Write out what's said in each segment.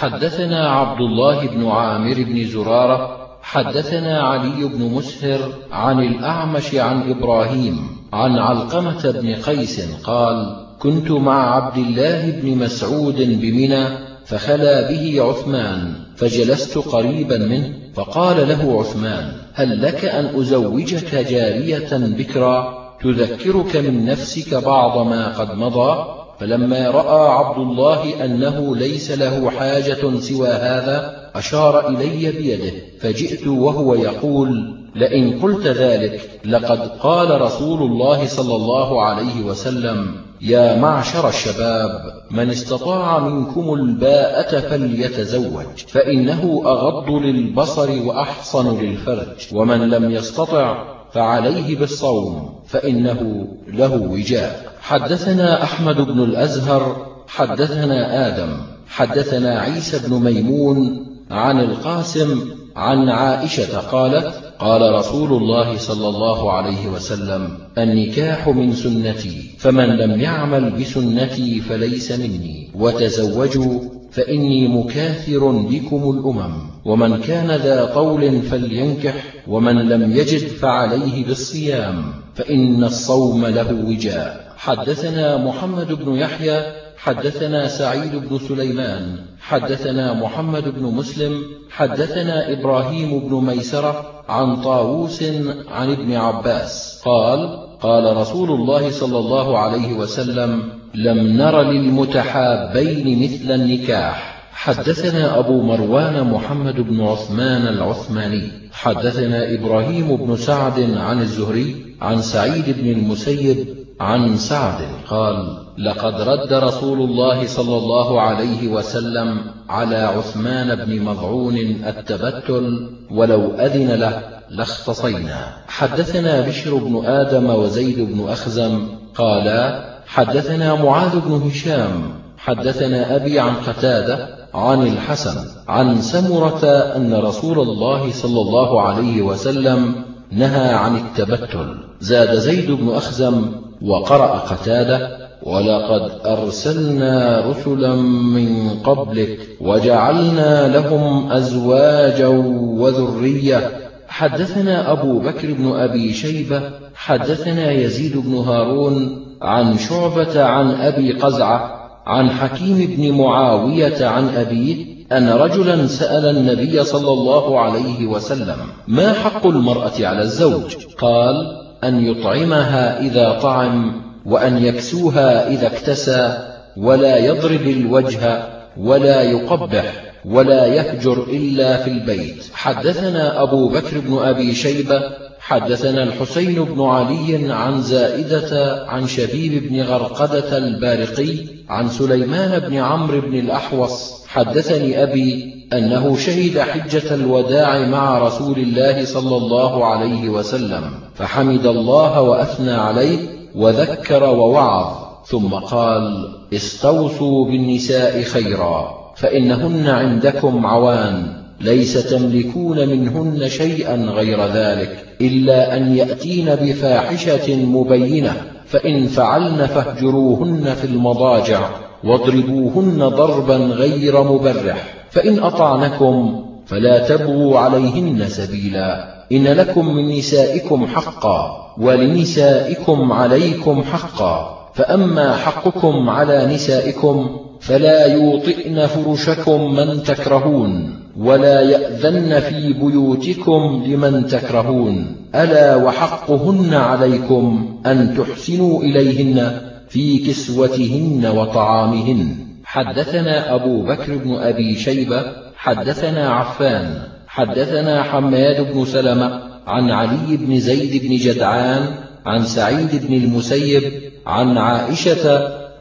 حدثنا عبد الله بن عامر بن زرارة حدثنا علي بن مسهر عن الأعمش عن إبراهيم عن علقمة بن قيس قال كنت مع عبد الله بن مسعود بمنى فخلا به عثمان فجلست قريبا منه فقال له عثمان هل لك أن أزوجك جارية بكرا؟ تذكرك من نفسك بعض ما قد مضى؟ فلما رأى عبد الله أنه ليس له حاجة سوى هذا أشار إلي بيده فجئت وهو يقول لئن قلت ذلك لقد قال رسول الله صلى الله عليه وسلم يا معشر الشباب من استطاع منكم الباءة فليتزوج فإنه أغض للبصر وأحصن للفرج ومن لم يستطع فعليه بالصوم فإنه له وجاء. حدثنا أحمد بن الأزهر حدثنا آدم حدثنا عيسى بن ميمون عن القاسم عن عائشة قالت قال رسول الله صلى الله عليه وسلم النكاح من سنتي فمن لم يعمل بسنتي فليس مني وتزوجوا فإني مكاثر بكم الأمم. ومن كان ذا طول فلينكح ومن لم يجد فعليه بالصيام فإن الصوم له وجاء. حدثنا محمد بن يحيى حدثنا سعيد بن سليمان حدثنا محمد بن مسلم حدثنا إبراهيم بن ميسرة عن طاووس عن ابن عباس. قال قال رسول الله صلى الله عليه وسلم لم نر للمتحابين مثل النكاح. حدثنا أبو مروان محمد بن عثمان العثماني. حدثنا إبراهيم بن سعد عن الزهري عن سعيد بن المسيب عن سعد قال لقد رد رسول الله صلى الله عليه وسلم على عثمان بن مضعون التبتل ولو أذن له لاختصينا. حدثنا بشر بن آدم وزيد بن أخزم قالا حدثنا معاذ بن هشام حدثنا أبي عن قتادة عن الحسن عن سمرة أن رسول الله صلى الله عليه وسلم نهى عن التبتل. زاد زيد بن أخزم وقرأ قتادة ولقد أرسلنا رسلا من قبلك وجعلنا لهم أزواجا وذرية. حدثنا أبو بكر بن أبي شيبة حدثنا يزيد بن هارون عن شعبة عن أبي قزعة عن حكيم بن معاوية عن أبيه أن رجلا سأل النبي صلى الله عليه وسلم ما حق المرأة على الزوج؟ قال أن يطعمها إذا طعم وأن يكسوها إذا اكتسى ولا يضرب الوجه ولا يقبح ولا يهجر إلا في البيت. حدثنا أبو بكر بن أبي شيبة حدثنا الحسين بن علي عن زائدة عن شبيب بن غرقدة البارقي عن سليمان بن عمرو بن الأحوص حدثني أبي أنه شهد حجة الوداع مع رسول الله صلى الله عليه وسلم فحمد الله وأثنى عليه وذكر ووعظ ثم قال استوصوا بالنساء خيرا فإنهن عندكم عوان. ليس تملكون منهن شيئا غير ذلك إلا أن يأتين بفاحشة مبينة فإن فعلن فاهجروهن في المضاجع واضربوهن ضربا غير مبرح فإن أطعنكم فلا تبغوا عليهن سبيلا. إن لكم من نسائكم حقا ولنسائكم عليكم حقا فأما حقكم على نسائكم فلا يوطئن فرشكم من تكرهون. ولا يأذن في بيوتكم لمن تكرهون. ألا وحقهن عليكم أن تحسنوا إليهن في كسوتهن وطعامهن. حدثنا أبو بكر بن أبي شيبة حدثنا عفان حدثنا حماد بن سلمة عن علي بن زيد بن جدعان عن سعيد بن المسيب عن عائشة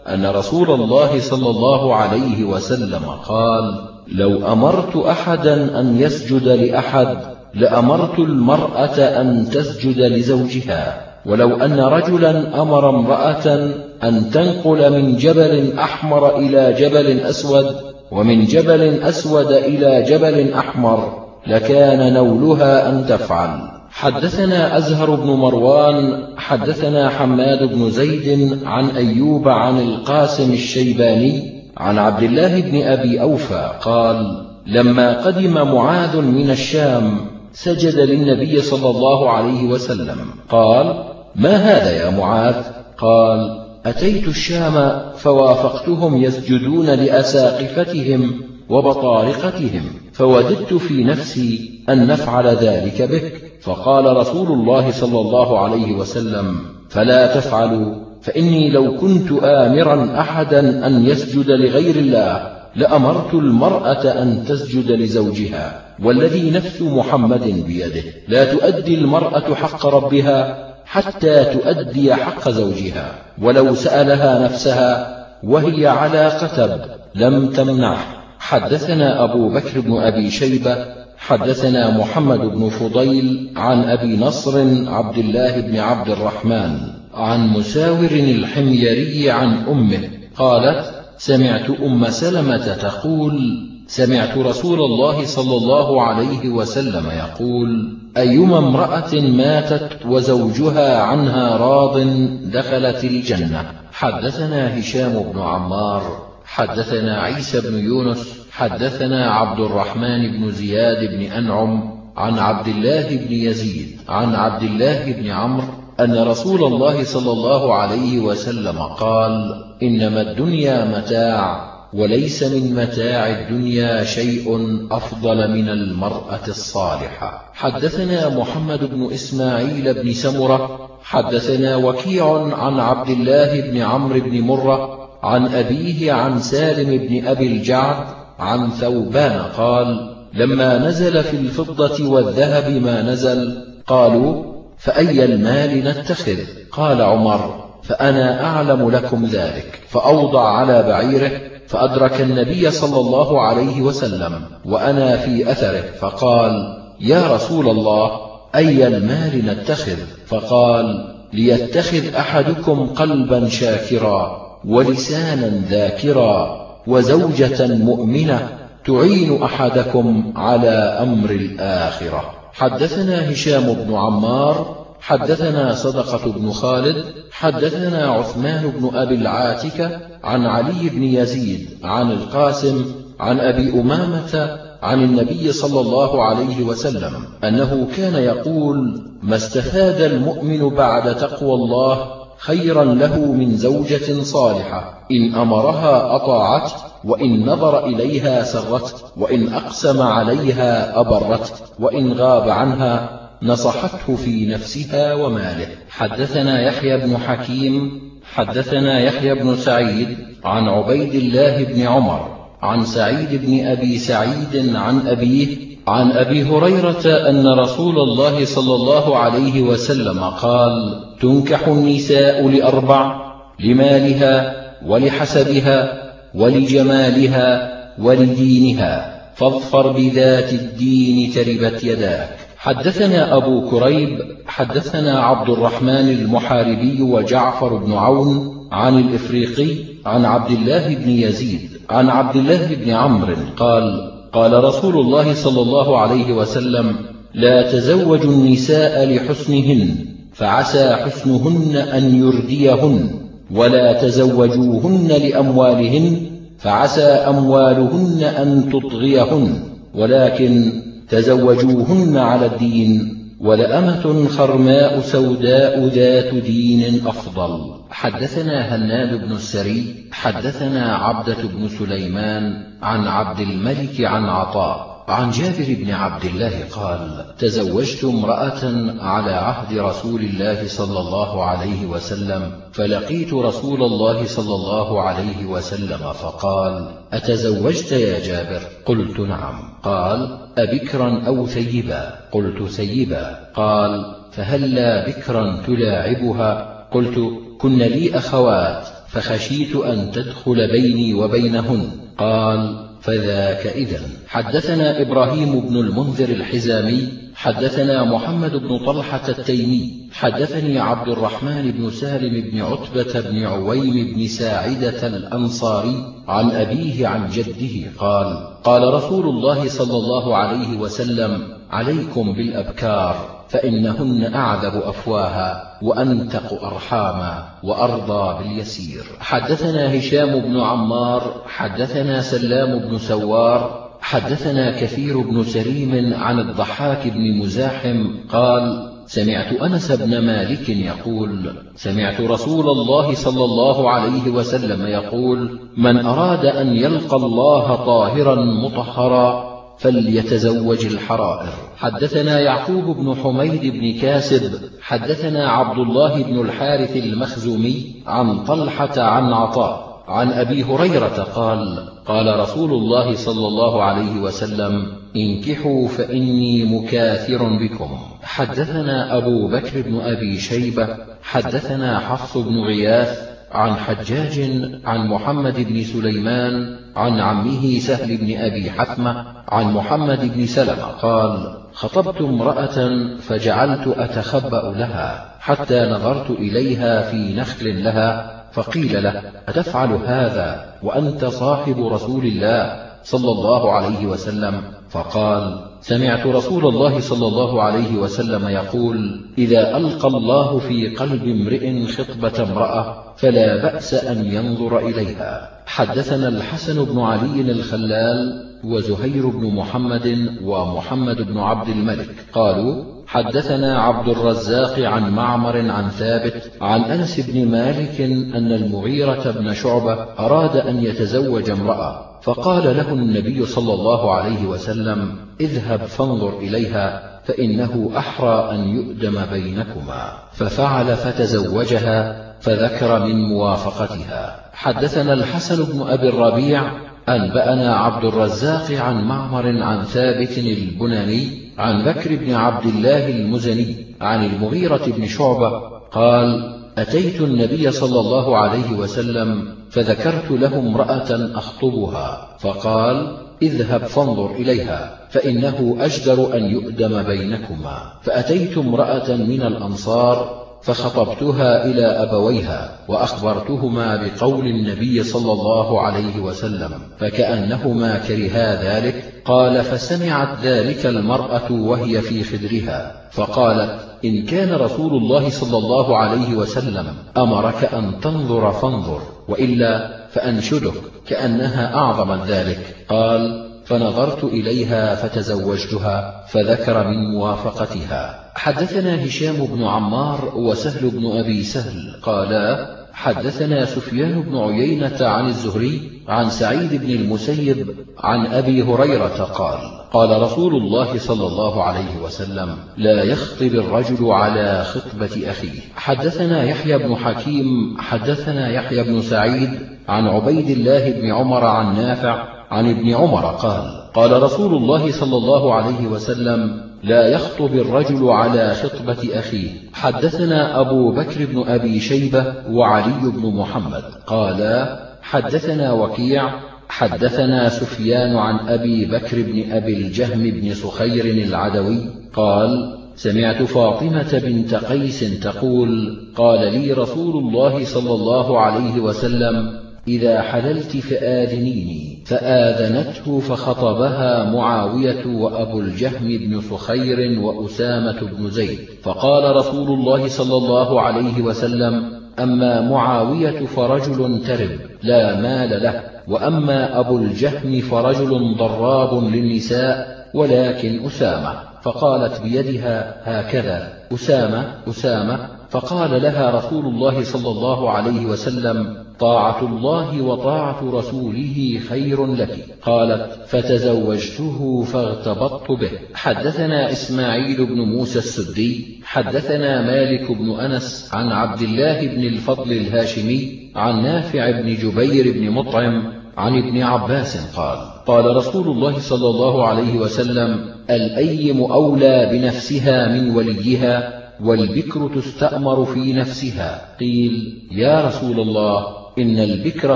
أن رسول الله صلى الله عليه وسلم قال لو أمرت أحدا أن يسجد لأحد لأمرت المرأة أن تسجد لزوجها. ولو أن رجلا أمر امرأة أن تنقل من جبل أحمر إلى جبل أسود ومن جبل أسود إلى جبل أحمر لكان نولها أن تفعل. حدثنا أزهر بن مروان حدثنا حماد بن زيد عن أيوب عن القاسم الشيباني عن عبد الله بن أبي أوفى قال لما قدم معاذ من الشام سجد للنبي صلى الله عليه وسلم. قال ما هذا يا معاذ؟ قال أتيت الشام فوافقتهم يسجدون لأساقفتهم وبطارقتهم فوددت في نفسي أن نفعل ذلك بك. فقال رسول الله صلى الله عليه وسلم فلا تفعلوا. فإني لو كنت آمرا أحدا أن يسجد لغير الله لأمرت المرأة أن تسجد لزوجها والذي نفس محمد بيده. لا تؤدي المرأة حق ربها حتى تؤدي حق زوجها. ولو سألها نفسها وهي على قتب لم تمنعه حدثنا أبو بكر بن أبي شيبة حدثنا محمد بن فضيل عن أبي نصر عبد الله بن عبد الرحمن. عن مساور الحميري عن أمه قالت سمعت أم سلمة تقول سمعت رسول الله صلى الله عليه وسلم يقول أيما امرأة ماتت وزوجها عنها راض دخلت الجنة. حدثنا هشام بن عمار حدثنا عيسى بن يونس حدثنا عبد الرحمن بن زياد بن أنعم عن عبد الله بن يزيد عن عبد الله بن عمرو أن رسول الله صلى الله عليه وسلم قال إنما الدنيا متاع وليس من متاع الدنيا شيء أفضل من المرأة الصالحة. حدثنا محمد بن إسماعيل بن سمرة حدثنا وكيع عن عبد الله بن عمرو بن مرة عن أبيه عن سالم بن أبي الجعد عن ثوبان قال لما نزل في الفضة والذهب ما نزل قالوا فأي المال نتخذ قال عمر فأنا أعلم لكم ذلك فأوضع على بعيره فأدرك النبي صلى الله عليه وسلم وأنا في أثره فقال يا رسول الله أي المال نتخذ؟ فقال ليتخذ أحدكم قلبا شاكرا ولسانا ذاكرا وزوجة مؤمنة تعين أحدكم على أمر الآخرة. حدثنا هشام بن عمار حدثنا صدقة بن خالد حدثنا عثمان بن أبي العاتكة عن علي بن يزيد عن القاسم عن أبي أمامة عن النبي صلى الله عليه وسلم أنه كان يقول ما استفاد المؤمن بعد تقوى الله خيرا له من زوجة صالحة إن أمرها أطاعته وإن نظر إليها سرته وإن أقسم عليها أبرته وإن غاب عنها نصحته في نفسها وماله. حدثنا يحيى بن حكيم حدثنا يحيى بن سعيد عن عبيد الله بن عمر عن سعيد بن أبي سعيد عن أبيه عن أبي هريرة أن رسول الله صلى الله عليه وسلم قال تنكح النساء لأربع لمالها ولحسبها ولجمالها ولدينها فاظفر بذات الدين تربت يداك. حدثنا أبو كريب حدثنا عبد الرحمن المحاربي وجعفر بن عون عن الإفريقي عن عبد الله بن يزيد عن عبد الله بن عمرو قال قال رسول الله صلى الله عليه وسلم لا تزوجوا النساء لحسنهن فعسى حسنهن أن يرديهن ولا تزوجوهن لأموالهن فعسى أموالهن أن تطغيهن ولكن تزوجوهن على الدين ولأمة خرماء سوداء ذات دين أفضل. حدثنا هناد بن السري حدثنا عبدة بن سليمان عن عبد الملك عن عطاء عن جابر بن عبد الله قال تزوجت امرأة على عهد رسول الله صلى الله عليه وسلم فلقيت رسول الله صلى الله عليه وسلم فقال أتزوجت يا جابر؟ قلت نعم. قال أبكرا أو ثيبا؟ قلت ثيبا. قال فهلا بكرا تلاعبها؟ قلت كن لي أخوات فخشيت أن تدخل بيني وبينهن. قال فذاك إذا حدثنا إبراهيم بن المنذر الحزامي حدثنا محمد بن طلحة التيمي حدثني عبد الرحمن بن سالم بن عتبة بن عويم بن ساعدة الأنصاري عن أبيه عن جده قال قال رسول الله صلى الله عليه وسلم عليكم بالأبكار. فإنهن أعذب أفواها وأنتق أرحاما وأرضى باليسير. حدثنا هشام بن عمار حدثنا سلام بن سوار حدثنا كثير بن سليم عن الضحاك بن مزاحم قال سمعت أنس بن مالك يقول سمعت رسول الله صلى الله عليه وسلم يقول من أراد أن يلقى الله طاهرا مطهرا فليتزوج الحرائر. حدثنا يعقوب بن حميد بن كاسب حدثنا عبد الله بن الحارث المخزومي عن طلحة عن عطاء عن أبي هريرة قال قال رسول الله صلى الله عليه وسلم انكحوا فإني مكاثر بكم. حدثنا أبو بكر بن أبي شيبة حدثنا حفص بن غياث عن حجاج عن محمد بن سليمان عن عمه سهل بن أبي حثمة عن محمد بن سلمة قال خطبت امرأة فجعلت أتخبأ لها حتى نظرت إليها في نخل لها فقيل له أتفعل هذا وأنت صاحب رسول الله صلى الله عليه وسلم؟ فقال سمعت رسول الله صلى الله عليه وسلم يقول إذا ألقى الله في قلب امرئ خطبة امرأة فلا بأس أن ينظر إليها. حدثنا الحسن بن علي الخلال وزهير بن محمد ومحمد بن عبد الملك. قالوا حدثنا عبد الرزاق عن معمر عن ثابت عن أنس بن مالك أن المغيرة بن شعبة أراد أن يتزوج امرأة فقال له النبي صلى الله عليه وسلم اذهب فانظر إليها فإنه أحرى أن يؤدم بينكما. ففعل فتزوجها فذكر من موافقتها. حدثنا الحسن بن أبي الربيع أنبأنا عبد الرزاق عن معمر عن ثابت البناني عن بكر بن عبد الله المزني عن المغيرة بن شعبة قال أتيت النبي صلى الله عليه وسلم فذكرت له امرأة أخطبها فقال اذهب فانظر إليها فإنه أجدر أن يؤدم بينكما. فأتيت امرأة من الأنصار فخطبتها إلى أبويها وأخبرتهما بقول النبي صلى الله عليه وسلم فكأنهما كرها ذلك قال فسمعت ذلك المرأة وهي في خدرها فقالت إن كان رسول الله صلى الله عليه وسلم أمرك أن تنظر فانظر وإلا فأنشدك كأنها أعظم ذلك. قال فنظرت إليها فتزوجتها فذكر من موافقتها. حدثنا هشام بن عمار وسهل بن أبي سهل قالا حدثنا سفيان بن عيينة عن الزهري عن سعيد بن المسيب عن أبي هريرة قال قال رسول الله صلى الله عليه وسلم لا يخطب الرجل على خطبة أخيه. حدثنا يحيى بن حكيم حدثنا يحيى بن سعيد عن عبيد الله بن عمر عن نافع عن ابن عمر قال قال رسول الله صلى الله عليه وسلم لا يخطب الرجل على خطبة أخيه. حدثنا أبو بكر بن أبي شيبة وعلي بن محمد. قالا حدثنا وكيع حدثنا سفيان عن أبي بكر بن أبي الجهم بن سخير العدوي قال سمعت فاطمة بنت قيس تقول قال لي رسول الله صلى الله عليه وسلم إذا حللت فآذنيني. فآذنته فخطبها معاوية وأبو الجهم بن سخير وأسامة بن زيد. فقال رسول الله صلى الله عليه وسلم أما معاوية فرجل ترب لا مال له. وأما أبو الجهم فرجل ضراب للنساء ولكن أسامة. فقالت بيدها هكذا. أسامة أسامة. فقال لها رسول الله صلى الله عليه وسلم طاعة الله وطاعة رسوله خير لك. قالت فتزوجته فاغتبطت به. حدثنا إسماعيل بن موسى السدي حدثنا مالك بن أنس عن عبد الله بن الفضل الهاشمي عن نافع بن جبير بن مطعم عن ابن عباس قال قال رسول الله صلى الله عليه وسلم الأيم أولى بنفسها من وليها والبكر تستأمر في نفسها. قيل يا رسول الله إن البكر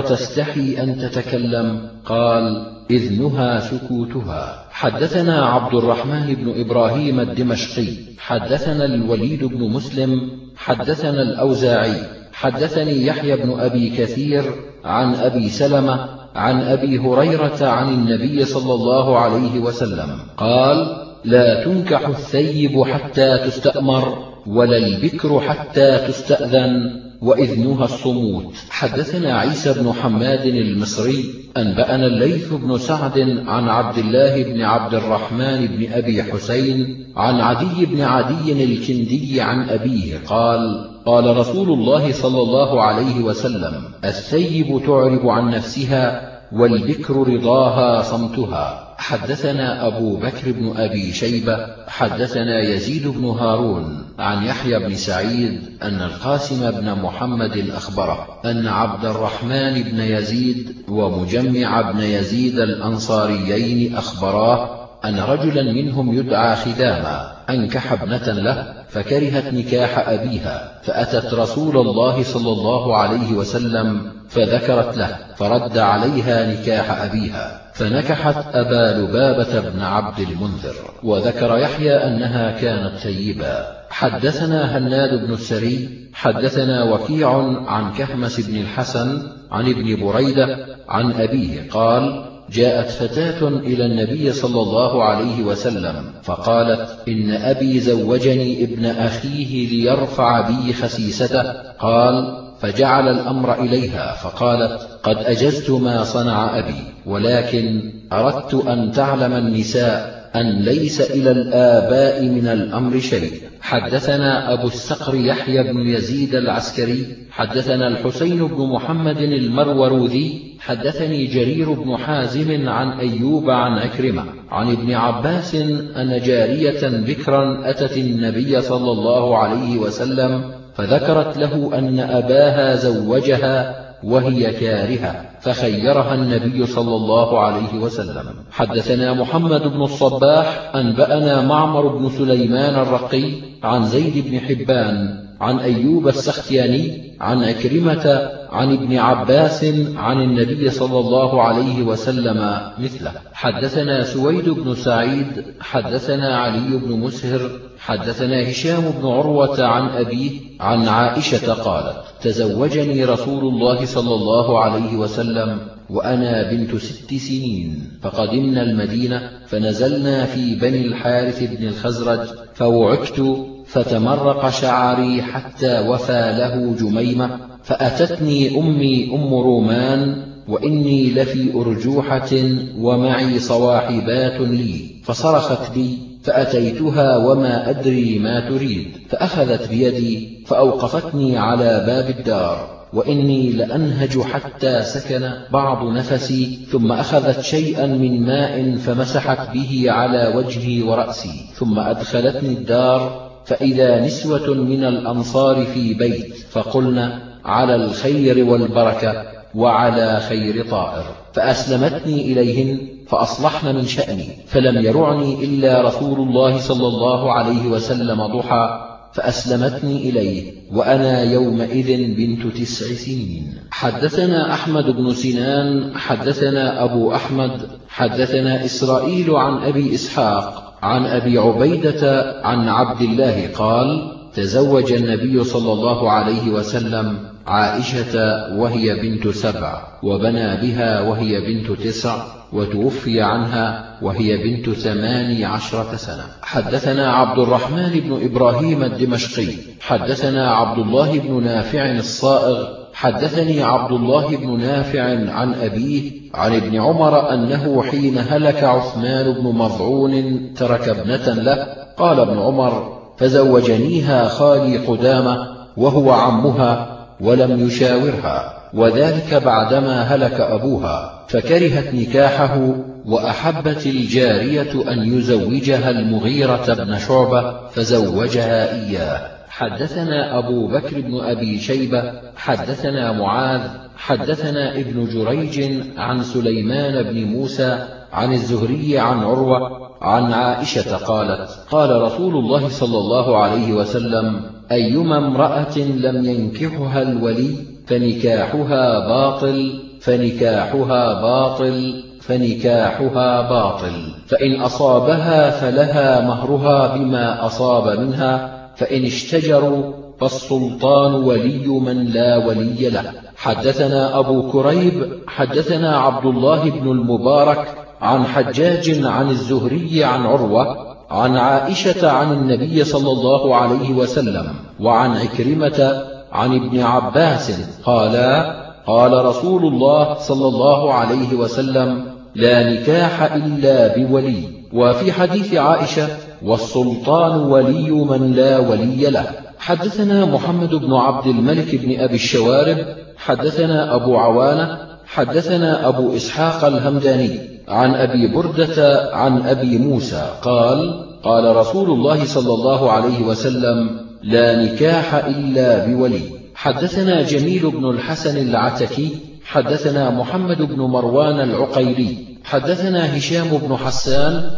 تستحي أن تتكلم. قال إذنها سكوتها. حدثنا عبد الرحمن بن إبراهيم الدمشقي. حدثنا الوليد بن مسلم. حدثنا الأوزاعي. حدثني يحيى بن أبي كثير عن أبي سلمة عن أبي هريرة عن النبي صلى الله عليه وسلم. قال لا تنكح الثيب حتى تستأمر ولا البكر حتى تستأذن. وإذنها الصموت حدثنا عيسى بن حماد المصري أنبأنا الليث بن سعد عن عبد الله بن عبد الرحمن بن أبي حسين عن عدي بن عدي الكندي عن أبيه قال قال رسول الله صلى الله عليه وسلم الثيب تعرب عن نفسها والبكر رضاها صمتها. حدثنا أبو بكر بن أبي شيبة حدثنا يزيد بن هارون عن يحيى بن سعيد أن القاسم بن محمد أخبره أن عبد الرحمن بن يزيد ومجمع بن يزيد الأنصاريين أخبراه أن رجلا منهم يدعى خداما أنكح ابنة له فكرهت نكاح أبيها فأتت رسول الله صلى الله عليه وسلم فذكرت له فرد عليها نكاح أبيها فنكحت أبا لبابة بن عبد المنذر وذكر يحيى أنها كانت ثيبا حدثنا هناد بن السري حدثنا وكيع عن كهمس بن الحسن عن ابن بريدة عن أبيه قال جاءت فتاة إلى النبي صلى الله عليه وسلم فقالت إن أبي زوجني ابن أخيه ليرفع بي خسيسته. قال فجعل الأمر إليها فقالت قد أجزت ما صنع أبي ولكن أردت أن تعلم النساء. أن ليس إلى الآباء من الأمر شيء. حدثنا أبو السقر يحيى بن يزيد العسكري حدثنا الحسين بن محمد المروروذي حدثني جرير بن حازم عن أيوب عن أكرمة عن ابن عباس أن جارية بكرا أتت النبي صلى الله عليه وسلم فذكرت له أن أباها زوجها وهي كارهة فخيرها النبي صلى الله عليه وسلم. حدثنا محمد بن الصباح أنبأنا معمر بن سليمان الرقي عن زيد بن حبان عن أيوب السختياني عن أكرمة عن ابن عباس عن النبي صلى الله عليه وسلم مثله. حدثنا سويد بن سعيد حدثنا علي بن مسهر حدثنا هشام بن عروة عن أبيه عن عائشة قالت تزوجني رسول الله صلى الله عليه وسلم وأنا بنت ست سنين فقدمنا المدينة فنزلنا في بني الحارث بن الخزرج فوعكت فتمرق شعري حتى وفى له جميمة فأتتني أمي أم رومان وإني لفي أرجوحة ومعي صواحبات لي فصرخت بي فأتيتها وما أدري ما تريد فأخذت بيدي فأوقفتني على باب الدار وإني لأنهج حتى سكن بعض نفسي ثم أخذت شيئا من ماء فمسحت به على وجهي ورأسي ثم أدخلتني الدار فإذا نسوة من الأنصار في بيت فقلن على الخير والبركة وعلى خير طائر. فأسلمتني إليهن فأصلحن من شأني فلم يرعني إلا رسول الله صلى الله عليه وسلم ضحى فأسلمتني إليه وأنا يومئذ بنت تسع سنين. حدثنا أحمد بن سنان حدثنا أبو أحمد حدثنا إسرائيل عن أبي إسحاق عن أبي عبيدة عن عبد الله قال تزوج النبي صلى الله عليه وسلم عائشة وهي بنت سبع وبنى بها وهي بنت تسع وتوفي عنها وهي بنت ثمان عشرة سنة. حدثنا عبد الرحمن بن إبراهيم الدمشقي حدثنا عبد الله بن نافع الصائغ حدثني عبد الله بن نافع عن أبيه عن ابن عمر أنه حين هلك عثمان بن مضعون ترك ابنة له قال ابن عمر فزوجنيها خالي قدامة وهو عمها ولم يشاورها وذلك بعدما هلك أبوها فكرهت نكاحه وأحبت الجارية أن يزوجها المغيرة بن شعبة فزوجها إياه. حدثنا أبو بكر بن أبي شيبة حدثنا معاذ حدثنا ابن جريج عن سليمان بن موسى عن الزهري عن عروة عن عائشة قالت قال رسول الله صلى الله عليه وسلم أيما امرأة لم ينكحها الولي فنكاحها باطل فنكاحها باطل فنكاحها باطل فإن أصابها فلها مهرها بما أصاب منها فإن اشتجروا فالسلطان ولي من لا ولي له. حدثنا أبو كريب حدثنا عبد الله بن المبارك عن حجاج عن الزهري عن عروة عن عائشة عن النبي صلى الله عليه وسلم وعن عكرمة عن ابن عباس قالا قال رسول الله صلى الله عليه وسلم لا نكاح إلا بولي. وفي حديث عائشة والسلطان ولي من لا ولي له. حدثنا محمد بن عبد الملك بن أبي الشوارب حدثنا أبو عوانة حدثنا أبو إسحاق الهمداني عن أبي بردة عن أبي موسى قال قال رسول الله صلى الله عليه وسلم لا نكاح إلا بولي. حدثنا جميل بن الحسن العتكي حدثنا محمد بن مروان العقيلي حدثنا هشام بن حسان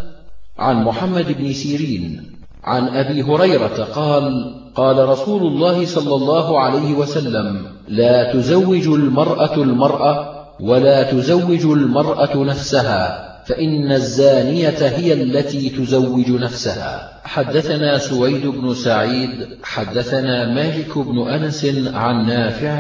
عن محمد بن سيرين عن أبي هريرة قال قال رسول الله صلى الله عليه وسلم لا تزوج المرأة المرأة ولا تزوج المرأة نفسها فإن الزانية هي التي تزوج نفسها. حدثنا سويد بن سعيد حدثنا مالك بن أنس عن نافع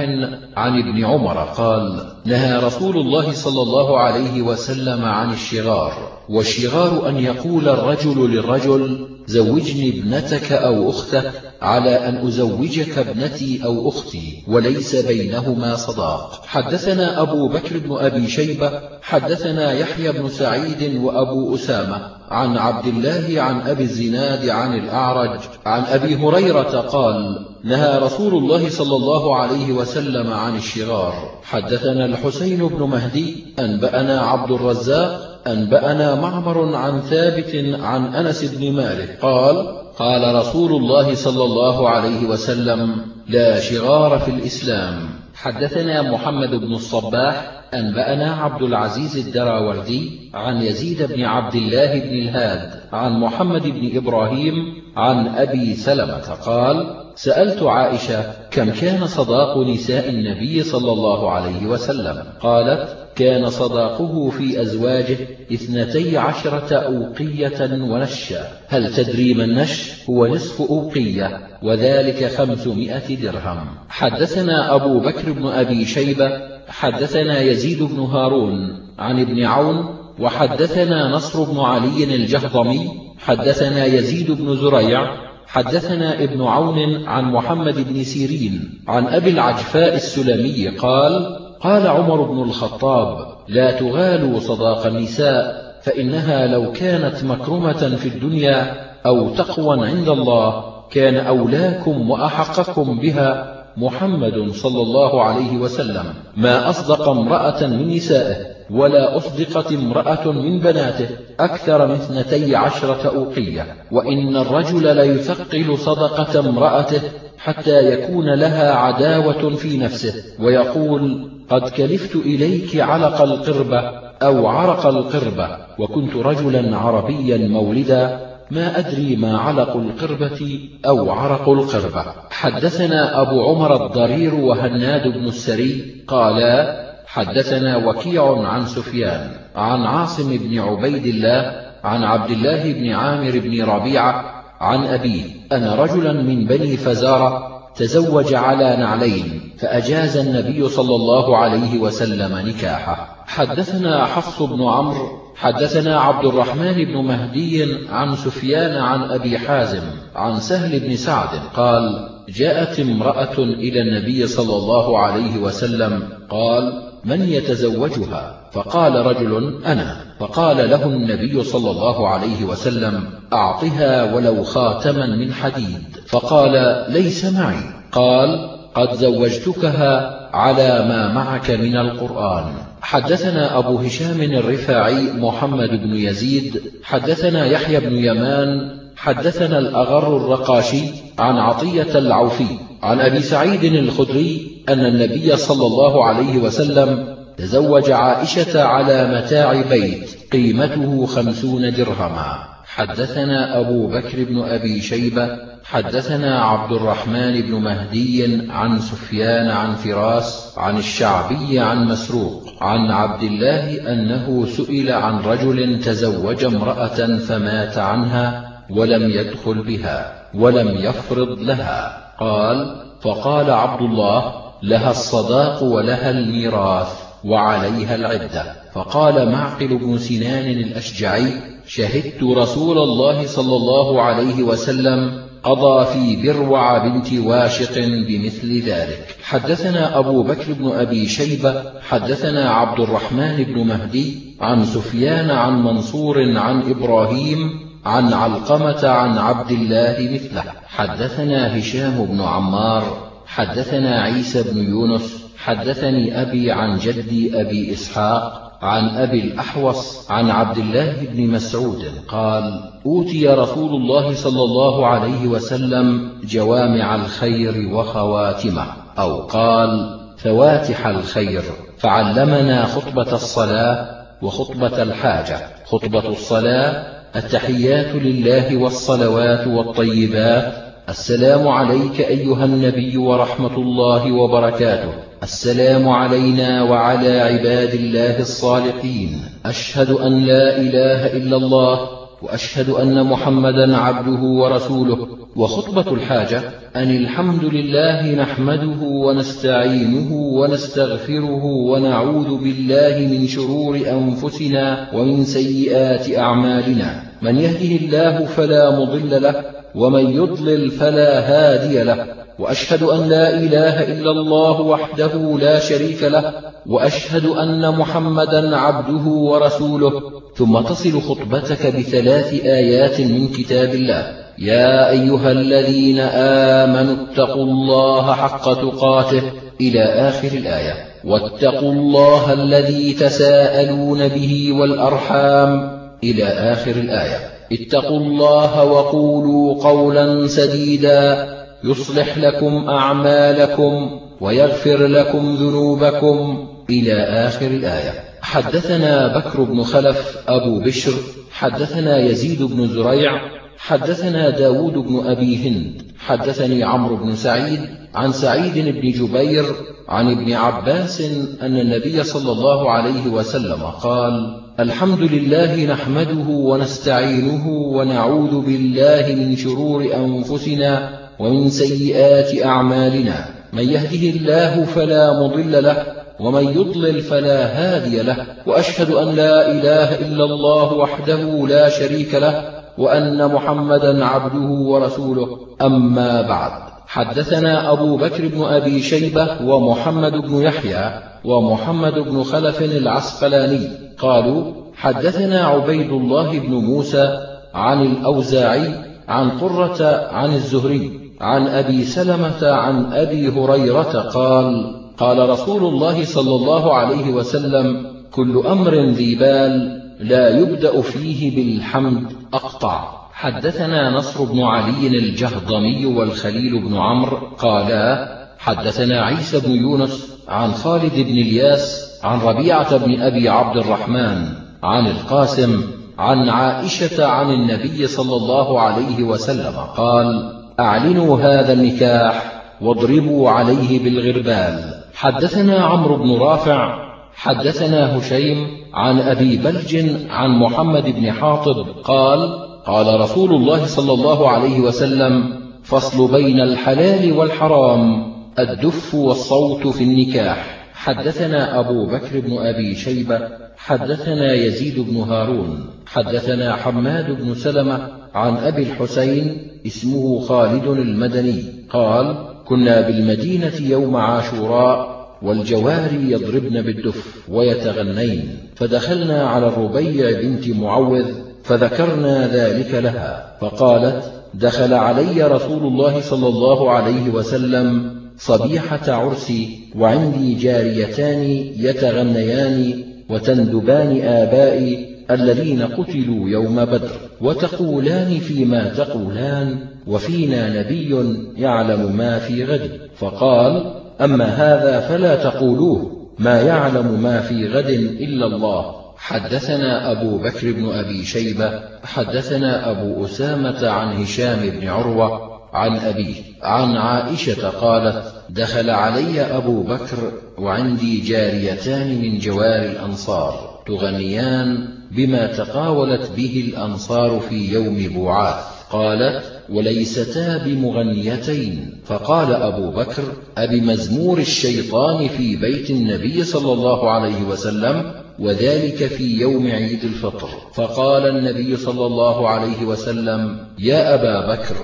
عن ابن عمر قال نهى رسول الله صلى الله عليه وسلم عن الشغار والشغار أن يقول الرجل للرجل زوجني ابنتك أو أختك على أن أزوجك ابنتي أو أختي وليس بينهما صداق. حدثنا أبو بكر بن أبي شيبة حدثنا يحيى بن سعيد وأبو أسامة عن عبد الله عن أبي الزناد عن الأعرج عن أبي هريرة قال نهى رسول الله صلى الله عليه وسلم عن الشغار حدثنا الحسين بن مهدي أنبأنا عبد الرزاق أنبأنا معمر عن ثابت عن أنس بن مالك قال قال رسول الله صلى الله عليه وسلم لا شغار في الإسلام. حدثنا محمد بن الصباح أنبأنا عبد العزيز الدراوردي عن يزيد بن عبد الله بن الهاد عن محمد بن إبراهيم عن أبي سلمة قال سألت عائشة كم كان صداق نساء النبي صلى الله عليه وسلم؟ قالت كان صداقه في أزواجه اثنتي عشرة أوقية ونشا. هل تدري ما النش؟ هو نصف أوقية وذلك خمسمائة درهم. حدثنا أبو بكر بن أبي شيبة حدثنا يزيد بن هارون عن ابن عون وحدثنا نصر بن علي الجهضمي حدثنا يزيد بن زريع حدثنا ابن عون عن محمد بن سيرين عن أبي العجفاء السلمي قال قال عمر بن الخطاب لا تغالوا صداق النساء فإنها لو كانت مكرمة في الدنيا أو تقوى عند الله كان أولاكم وأحقكم بها. محمد صلى الله عليه وسلم ما أصدق امرأة من نسائه ولا أصدقت امرأة من بناته أكثر من اثنتي عشرة أوقية. وإن الرجل ليثقل صدقة امرأته حتى يكون لها عداوة في نفسه ويقول قد كلفت إليك علق القربة أو عرق القربة وكنت رجلا عربيا مولدا ما أدري ما علق القربة أو عرق القربة. حدثنا أبو عمر الضرير وهناد بن السري قالا حدثنا وكيع عن سفيان عن عاصم بن عبيد الله عن عبد الله بن عامر بن ربيعة عن أبيه أن رجلا من بني فزارة تزوج على نعلين فأجاز النبي صلى الله عليه وسلم نكاحه. حدثنا حفص بن عمرو حدثنا عبد الرحمن بن مهدي عن سفيان عن أبي حازم عن سهل بن سعد قال جاءت امرأة إلى النبي صلى الله عليه وسلم قال من يتزوجها؟ فقال رجل أنا. فقال له النبي صلى الله عليه وسلم أعطها ولو خاتما من حديد. فقال ليس معي. قال قد زوجتكها على ما معك من القرآن. حدثنا أبو هشام الرفاعي محمد بن يزيد حدثنا يحيى بن يمان حدثنا الأغر الرقاشي عن عطية العوفي عن أبي سعيد الخدري أن النبي صلى الله عليه وسلم تزوج عائشة على متاع بيت قيمته خمسون درهما. حدثنا أبو بكر بن أبي شيبة حدثنا عبد الرحمن بن مهدي عن سفيان عن فراس عن الشعبي عن مسروق عن عبد الله أنه سئل عن رجل تزوج امرأة فمات عنها ولم يدخل بها ولم يفرض لها. قال فقال عبد الله لها الصداق ولها الميراث وعليها العدة. فقال معقل بن سنان الأشجعي شهدت رسول الله صلى الله عليه وسلم قضى في بروع بنت واشق بمثل ذلك. حدثنا أبو بكر بن أبي شيبة حدثنا عبد الرحمن بن مهدي عن سفيان عن منصور عن إبراهيم عن علقمة عن عبد الله مثله. حدثنا هشام بن عمار حدثنا عيسى بن يونس حدثني أبي عن جدي أبي إسحاق عن أبي الأحوص عن عبد الله بن مسعود قال أوتي رسول الله صلى الله عليه وسلم جوامع الخير وخواتمه أو قال فواتح الخير فعلمنا خطبة الصلاة وخطبة الحاجة. خطبة الصلاة التحيات لله والصلوات والطيبات السلام عليك أيها النبي ورحمة الله وبركاته. السلام علينا وعلى عباد الله الصالحين. أشهد أن لا إله إلا الله وأشهد أن محمدا عبده ورسوله. وخطبة الحاجة أن الحمد لله نحمده ونستعينه ونستغفره ونعوذ بالله من شرور أنفسنا ومن سيئات أعمالنا. من يهده الله فلا مضل له ومن يضلل فلا هادي له وأشهد أن لا إله إلا الله وحده لا شريك له وأشهد أن محمدا عبده ورسوله. ثم تصل خطبتك بثلاث آيات من كتاب الله. يا أيها الذين آمنوا اتقوا الله حق تقاته إلى آخر الآية. واتقوا الله الذي تساءلون به والأرحام إلى آخر الآية. اتقوا الله وقولوا قولا سديدا يصلح لكم أعمالكم ويغفر لكم ذنوبكم. إلى آخر الآية. حدثنا بكر بن خلف أبو بشر. حدثنا يزيد بن زريع حدثنا داود بن أبي هند حدثني عمرو بن سعيد عن سعيد بن جبير عن ابن عباس أن النبي صلى الله عليه وسلم قال الحمد لله نحمده ونستعينه ونعوذ بالله من شرور أنفسنا ومن سيئات أعمالنا. من يهده الله فلا مضل له ومن يضلل فلا هادي له وأشهد أن لا إله إلا الله وحده لا شريك له وأن محمدا عبده ورسوله. أما بعد حدثنا أبو بكر بن أبي شيبة ومحمد بن يحيى ومحمد بن خلف العسقلاني. قالوا حدثنا عبيد الله بن موسى عن الأوزاعي عن قرة عن الزهري عن أبي سلمة عن أبي هريرة قال قال رسول الله صلى الله عليه وسلم كل أمر ذي بال لا يبدأ فيه بالحمد أقطع. حدثنا نصر بن علي الجهضمي والخليل بن عمرو قالا حدثنا عيسى بن يونس عن خالد بن الياس عن ربيعة بن أبي عبد الرحمن عن القاسم عن عائشة عن النبي صلى الله عليه وسلم قال أعلنوا هذا النكاح واضربوا عليه بالغربال. حدثنا عمرو بن رافع حدثنا هشيم عن أبي بلج عن محمد بن حاطب قال قال رسول الله صلى الله عليه وسلم فصل بين الحلال والحرام الدف والصوت في النكاح. حدثنا أبو بكر بن أبي شيبة حدثنا يزيد بن هارون حدثنا حماد بن سلمة عن أبي الحسين اسمه خالد المدني قال كنا بالمدينة يوم عاشوراء والجواري يضربن بالدف ويتغنين. فدخلنا على الربيع بنت معوذ فذكرنا ذلك لها فقالت دخل علي رسول الله صلى الله عليه وسلم صبيحة عرسي وعندي جاريتان يتغنيان وتندبان آبائي الذين قتلوا يوم بدر وتقولان فيما تقولان وفينا نبي يعلم ما في غد فقال أما هذا فلا تقولوه. ما يعلم ما في غد إلا الله. حدثنا أبو بكر بن أبي شيبة حدثنا أبو أسامة عن هشام بن عروة عن أبيه عن عائشة قالت دخل علي أبو بكر وعندي جاريتان من جوار الأنصار تغنيان بما تقاولت به الأنصار في يوم بوعاث قالت وليستا بمغنيتين. فقال أبو بكر أبمزمور الشيطان في بيت النبي صلى الله عليه وسلم وذلك في يوم عيد الفطر. فقال النبي صلى الله عليه وسلم يا أبا بكر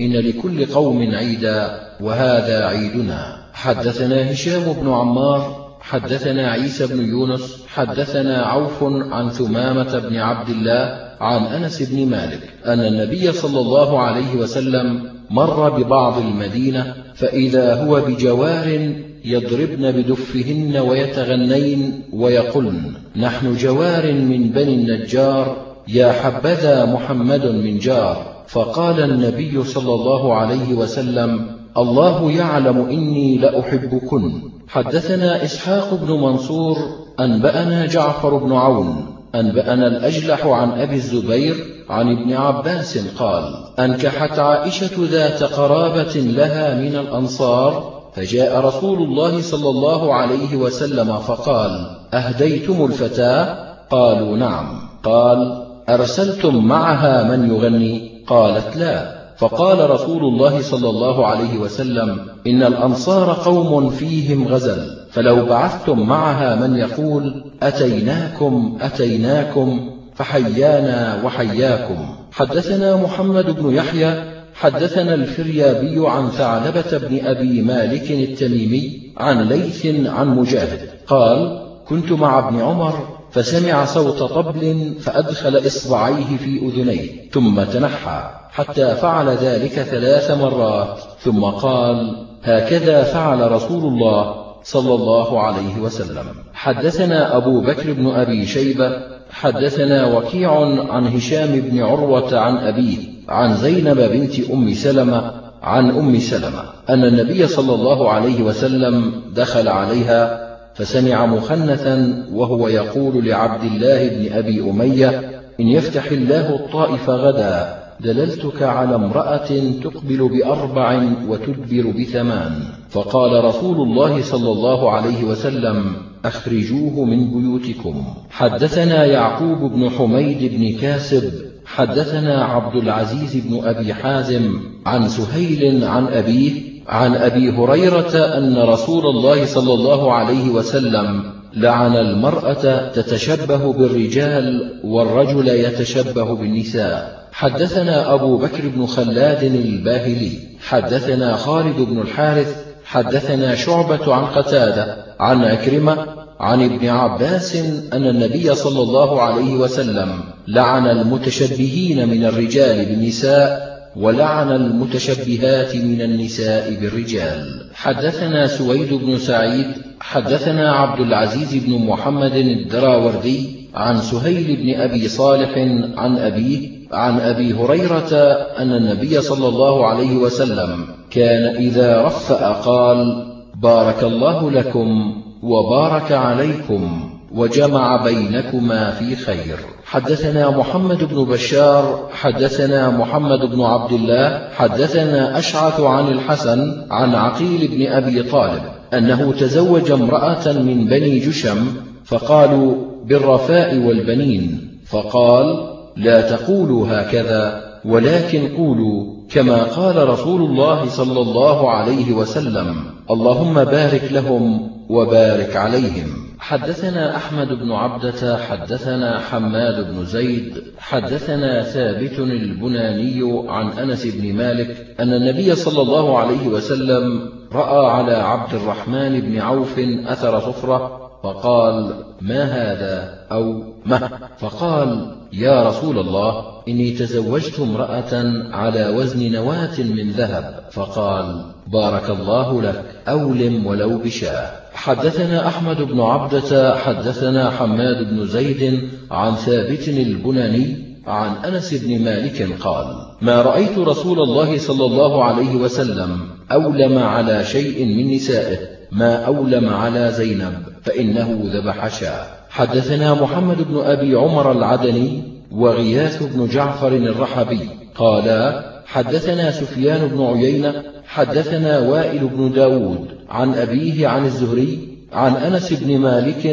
إن لكل قوم عيدا وهذا عيدنا. حدثنا هشام بن عمار حدثنا عيسى بن يونس حدثنا عوف عن ثمامة بن عبد الله عن أنس بن مالك أن النبي صلى الله عليه وسلم مر ببعض المدينة فإذا هو بجوار يضربن بدفهن ويتغنين ويقولن نحن جوار من بني النجار يا حبذا محمد من جار. فقال النبي صلى الله عليه وسلم الله يعلم إني لأحبكن. حدثنا إسحاق بن منصور أنبأنا جعفر بن عون أنبأنا الأجلح عن أبي الزبير عن ابن عباس قال أنكحت عائشة ذات قرابة لها من الأنصار فجاء رسول الله صلى الله عليه وسلم فقال أهديتم الفتاة؟ قالوا نعم. قال أرسلتم معها من يغني؟ قالت لا. فقال رسول الله صلى الله عليه وسلم إن الأنصار قوم فيهم غزل فلو بعثتم معها من يقول أتيناكم أتيناكم فحيانا وحياكم. حدثنا محمد بن يحيى حدثنا الفريابي عن ثعلبة بن أبي مالك التميمي عن ليث عن مجاهد قال كنت مع ابن عمر فسمع صوت طبل فأدخل إصبعيه في أذنيه ثم تنحى. حتى فعل ذلك ثلاث مرات. ثم قال هكذا فعل رسول الله صلى الله عليه وسلم. حدثنا أبو بكر بن أبي شيبة حدثنا وكيع عن هشام بن عروة عن أبيه عن زينب بنت أم سلمة عن أم سلمة أن النبي صلى الله عليه وسلم دخل عليها فسمع مخنثا وهو يقول لعبد الله بن أبي أمية إن يفتح الله الطائف غدا. دللتك على امرأة تقبل بأربع وتدبر بثمان. فقال رسول الله صلى الله عليه وسلم أخرجوه من بيوتكم. حدثنا يعقوب بن حميد بن كاسب حدثنا عبد العزيز بن أبي حازم عن سهيل عن أبيه عن أبي هريرة أن رسول الله صلى الله عليه وسلم لعن المرأة تتشبه بالرجال والرجل يتشبه بالنساء. حدثنا أبو بكر بن خلاد الباهلي حدثنا خالد بن الحارث حدثنا شعبة عن قتادة عن أكرمة عن ابن عباس أن النبي صلى الله عليه وسلم لعن المتشبهين من الرجال بالنساء ولعن المتشبهات من النساء بالرجال. حدثنا سويد بن سعيد حدثنا عبد العزيز بن محمد الدراوردي عن سهيل بن أبي صالح عن أبيه عن أبي هريرة أن النبي صلى الله عليه وسلم كان إذا رفأ قال بارك الله لكم وبارك عليكم وجمع بينكما في خير. حدثنا محمد بن بشار حدثنا محمد بن عبد الله حدثنا أشعث عن الحسن عن عقيل بن أبي طالب أنه تزوج امرأة من بني جشم فقالوا بالرفاء والبنين. فقال لا تقولوا هكذا ولكن قولوا كما قال رسول الله صلى الله عليه وسلم اللهم بارك لهم وبارك عليهم. حدثنا أحمد بن عبدة حدثنا حماد بن زيد حدثنا ثابت البناني عن أنس بن مالك أن النبي صلى الله عليه وسلم رأى على عبد الرحمن بن عوف أثر صفرة فقال ما هذا؟ أو ما فقال يا رسول الله إني تزوجت امرأة على وزن نواة من ذهب. فقال بارك الله لك أولم ولو بشاه حدثنا أحمد بن عبدة حدثنا حماد بن زيد عن ثابت البناني عن أنس بن مالك قال ما رأيت رسول الله صلى الله عليه وسلم أولم على شيء من نسائه ما أولم على زينب. فإنه ذبح شاة حدثنا محمد بن أبي عمر العدني وغياث بن جعفر الرحبي. قالا حدثنا سفيان بن عيينة حدثنا وائل بن داود عن أبيه عن الزهري عن أنس بن مالك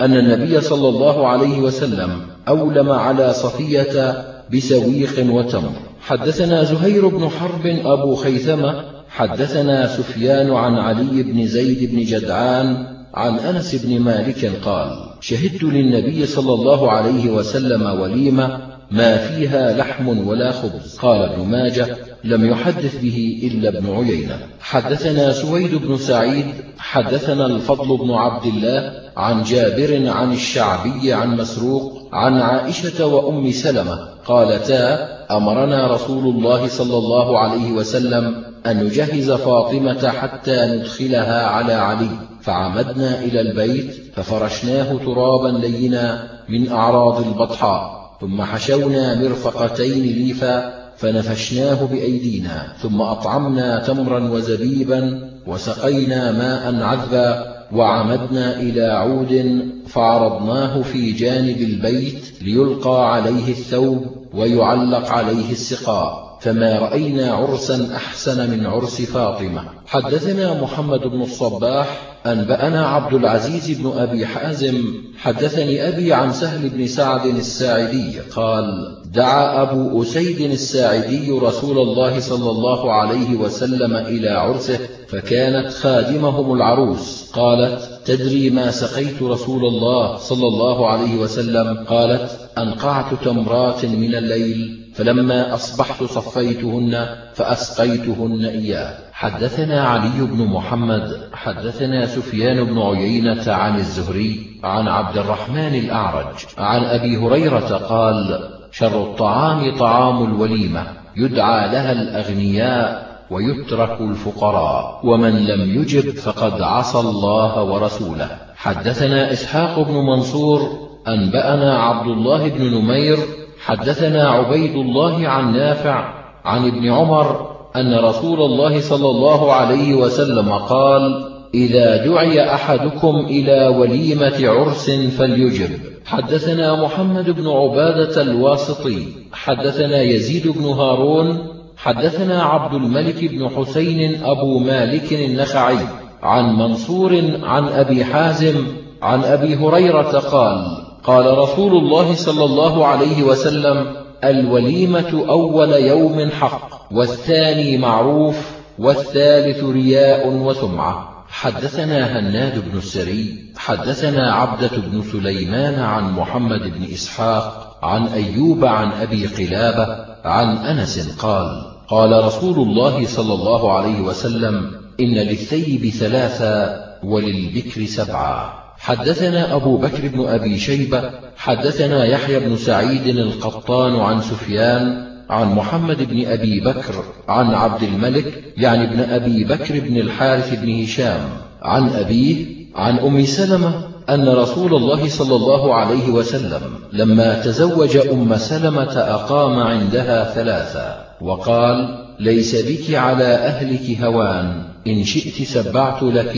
أن النبي صلى الله عليه وسلم أولم على صفية بسويق وتمر. حدثنا زهير بن حرب أبو خيثمة حدثنا سفيان عن علي بن زيد بن جدعان عن أنس بن مالك قال شهدت للنبي صلى الله عليه وسلم وليمة ما فيها لحم ولا خبز. قال ابن ماجه لم يحدث به إلا ابن عيينة. حدثنا سويد بن سعيد حدثنا الفضل بن عبد الله عن جابر عن الشعبي عن مسروق عن عائشة وأم سلمة قالتا أمرنا رسول الله صلى الله عليه وسلم أن نجهز فاطمة حتى ندخلها على علي. فعمدنا إلى البيت ففرشناه ترابا لينا من أعراض البطحاء. ثم حشونا مرفقتين ليفا فنفشناه بأيدينا. ثم أطعمنا تمرا وزبيبا وسقينا ماء عذبا. وعمدنا إلى عود فعرضناه في جانب البيت ليلقى عليه الثوب ويعلق عليه السقاء. فما رأينا عرسا أحسن من عرس فاطمة. حدثنا محمد بن الصباح أنبأنا عبد العزيز بن أبي حازم حدثني أبي عن سهل بن سعد الساعدي قال دعا أبو أسيد الساعدي رسول الله صلى الله عليه وسلم إلى عرسه فكانت خادمهم العروس. قالت تدري ما سقيت رسول الله صلى الله عليه وسلم؟ قالت أنقعت تمرات من الليل. فلما أصبحت صفيتهن فأسقيتهن إياه. حدثنا علي بن محمد حدثنا سفيان بن عيينة عن الزهري عن عبد الرحمن الأعرج عن أبي هريرة قال شر الطعام طعام الوليمة يدعى لها الأغنياء ويترك الفقراء ومن لم يجب فقد عصى الله ورسوله. حدثنا إسحاق بن منصور أنبأنا عبد الله بن نمير حدثنا عبيد الله عن نافع عن ابن عمر أن رسول الله صلى الله عليه وسلم قال إذا دعي أحدكم إلى وليمة عرس فليجب. حدثنا محمد بن عبادة الواسطي حدثنا يزيد بن هارون حدثنا عبد الملك بن حسين أبو مالك النخعي عن منصور عن أبي حازم عن أبي هريرة قال قال رسول الله صلى الله عليه وسلم الوليمة أول يوم حق والثاني معروف والثالث رياء وسمعة. حدثنا هناد بن السري حدثنا عبدة بن سليمان عن محمد بن إسحاق عن أيوب عن أبي قلابة عن أنس قال قال رسول الله صلى الله عليه وسلم إن للثيب ثلاثا وللبكر سبعا حدثنا أبو بكر بن أبي شيبة حدثنا يحيى بن سعيد القطان عن سفيان عن محمد بن أبي بكر عن عبد الملك يعني ابن أبي بكر بن الحارث بن هشام عن أبيه عن أم سلمة أن رسول الله صلى الله عليه وسلم لما تزوج أم سلمة أقام عندها ثلاثة وقال ليس بك على أهلك هوان إن شئت سبعت لك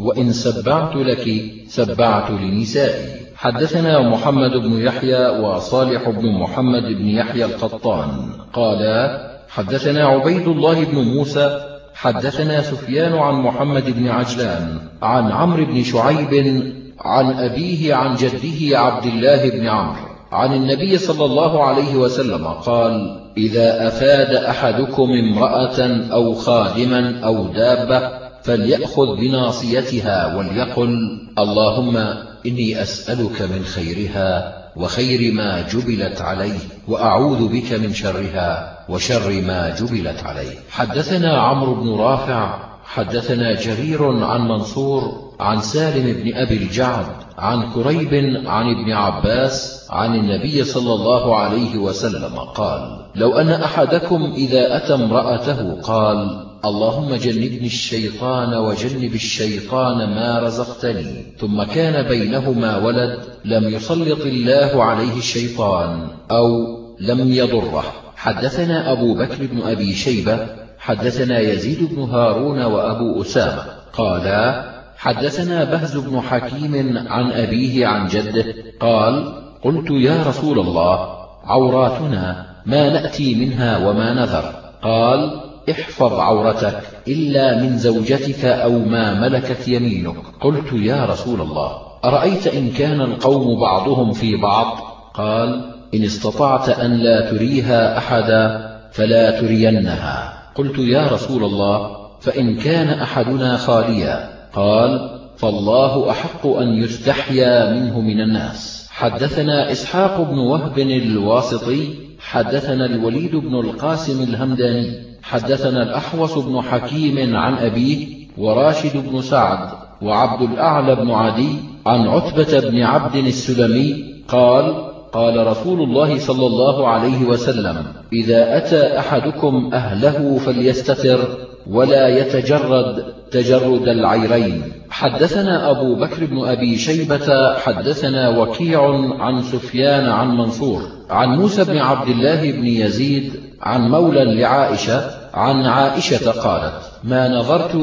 وإن سبعت لك سبعت لنسائي. حدثنا محمد بن يحيى وصالح بن محمد بن يحيى القطان. قالا حدثنا عبيد الله بن موسى حدثنا سفيان عن محمد بن عجلان عن عمرو بن شعيب عن أبيه عن جده عبد الله بن عمرو عن النبي صلى الله عليه وسلم قال إذا أفاد أحدكم امرأة أو خادما أو دابة فليأخذ بناصيتها وليقل اللهم إني أسألك من خيرها وخير ما جبلت عليه وأعوذ بك من شرها وشر ما جبلت عليه. حدثنا عمرو بن رافع حدثنا جرير عن منصور عن سالم بن أبي الجعد عن كريب عن ابن عباس عن النبي صلى الله عليه وسلم قال لو أن أحدكم إذا أتى امرأته قال اللهم جنبني الشيطان وجنب الشيطان ما رزقتني. ثم كان بينهما ولد لم يسلط الله عليه الشيطان أو لم يضره. حدثنا أبو بكر بن أبي شيبة حدثنا يزيد بن هارون وأبو أسامة. قالا حدثنا بهز بن حكيم عن أبيه عن جده قال قلت يا رسول الله عوراتنا ما نأتي منها وما نذر. قال احفظ عورتك إلا من زوجتك أو ما ملكت يمينك. قلت يا رسول الله أرأيت إن كان القوم بعضهم في بعض؟ قال إن استطعت أن لا تريها أحدا فلا ترينها. قلت يا رسول الله فإن كان أحدنا خاليا؟ قال فالله أحق أن يستحيا منه من الناس. حدثنا إسحاق بن وهب الواسطي حدثنا الوليد بن القاسم الهمداني. حدثنا الأحوص بن حكيم عن أبيه وراشد بن سعد وعبد الأعلى بن عدي عن عتبة بن عبد السلمي قال قال رسول الله صلى الله عليه وسلم إذا أتى أحدكم أهله فليستتر ولا يتجرد تجرد العيرين. حدثنا أبو بكر بن أبي شيبة حدثنا وكيع عن سفيان عن منصور عن موسى بن عبد الله بن يزيد عن مولى لعائشة عن عائشة قالت ما نظرت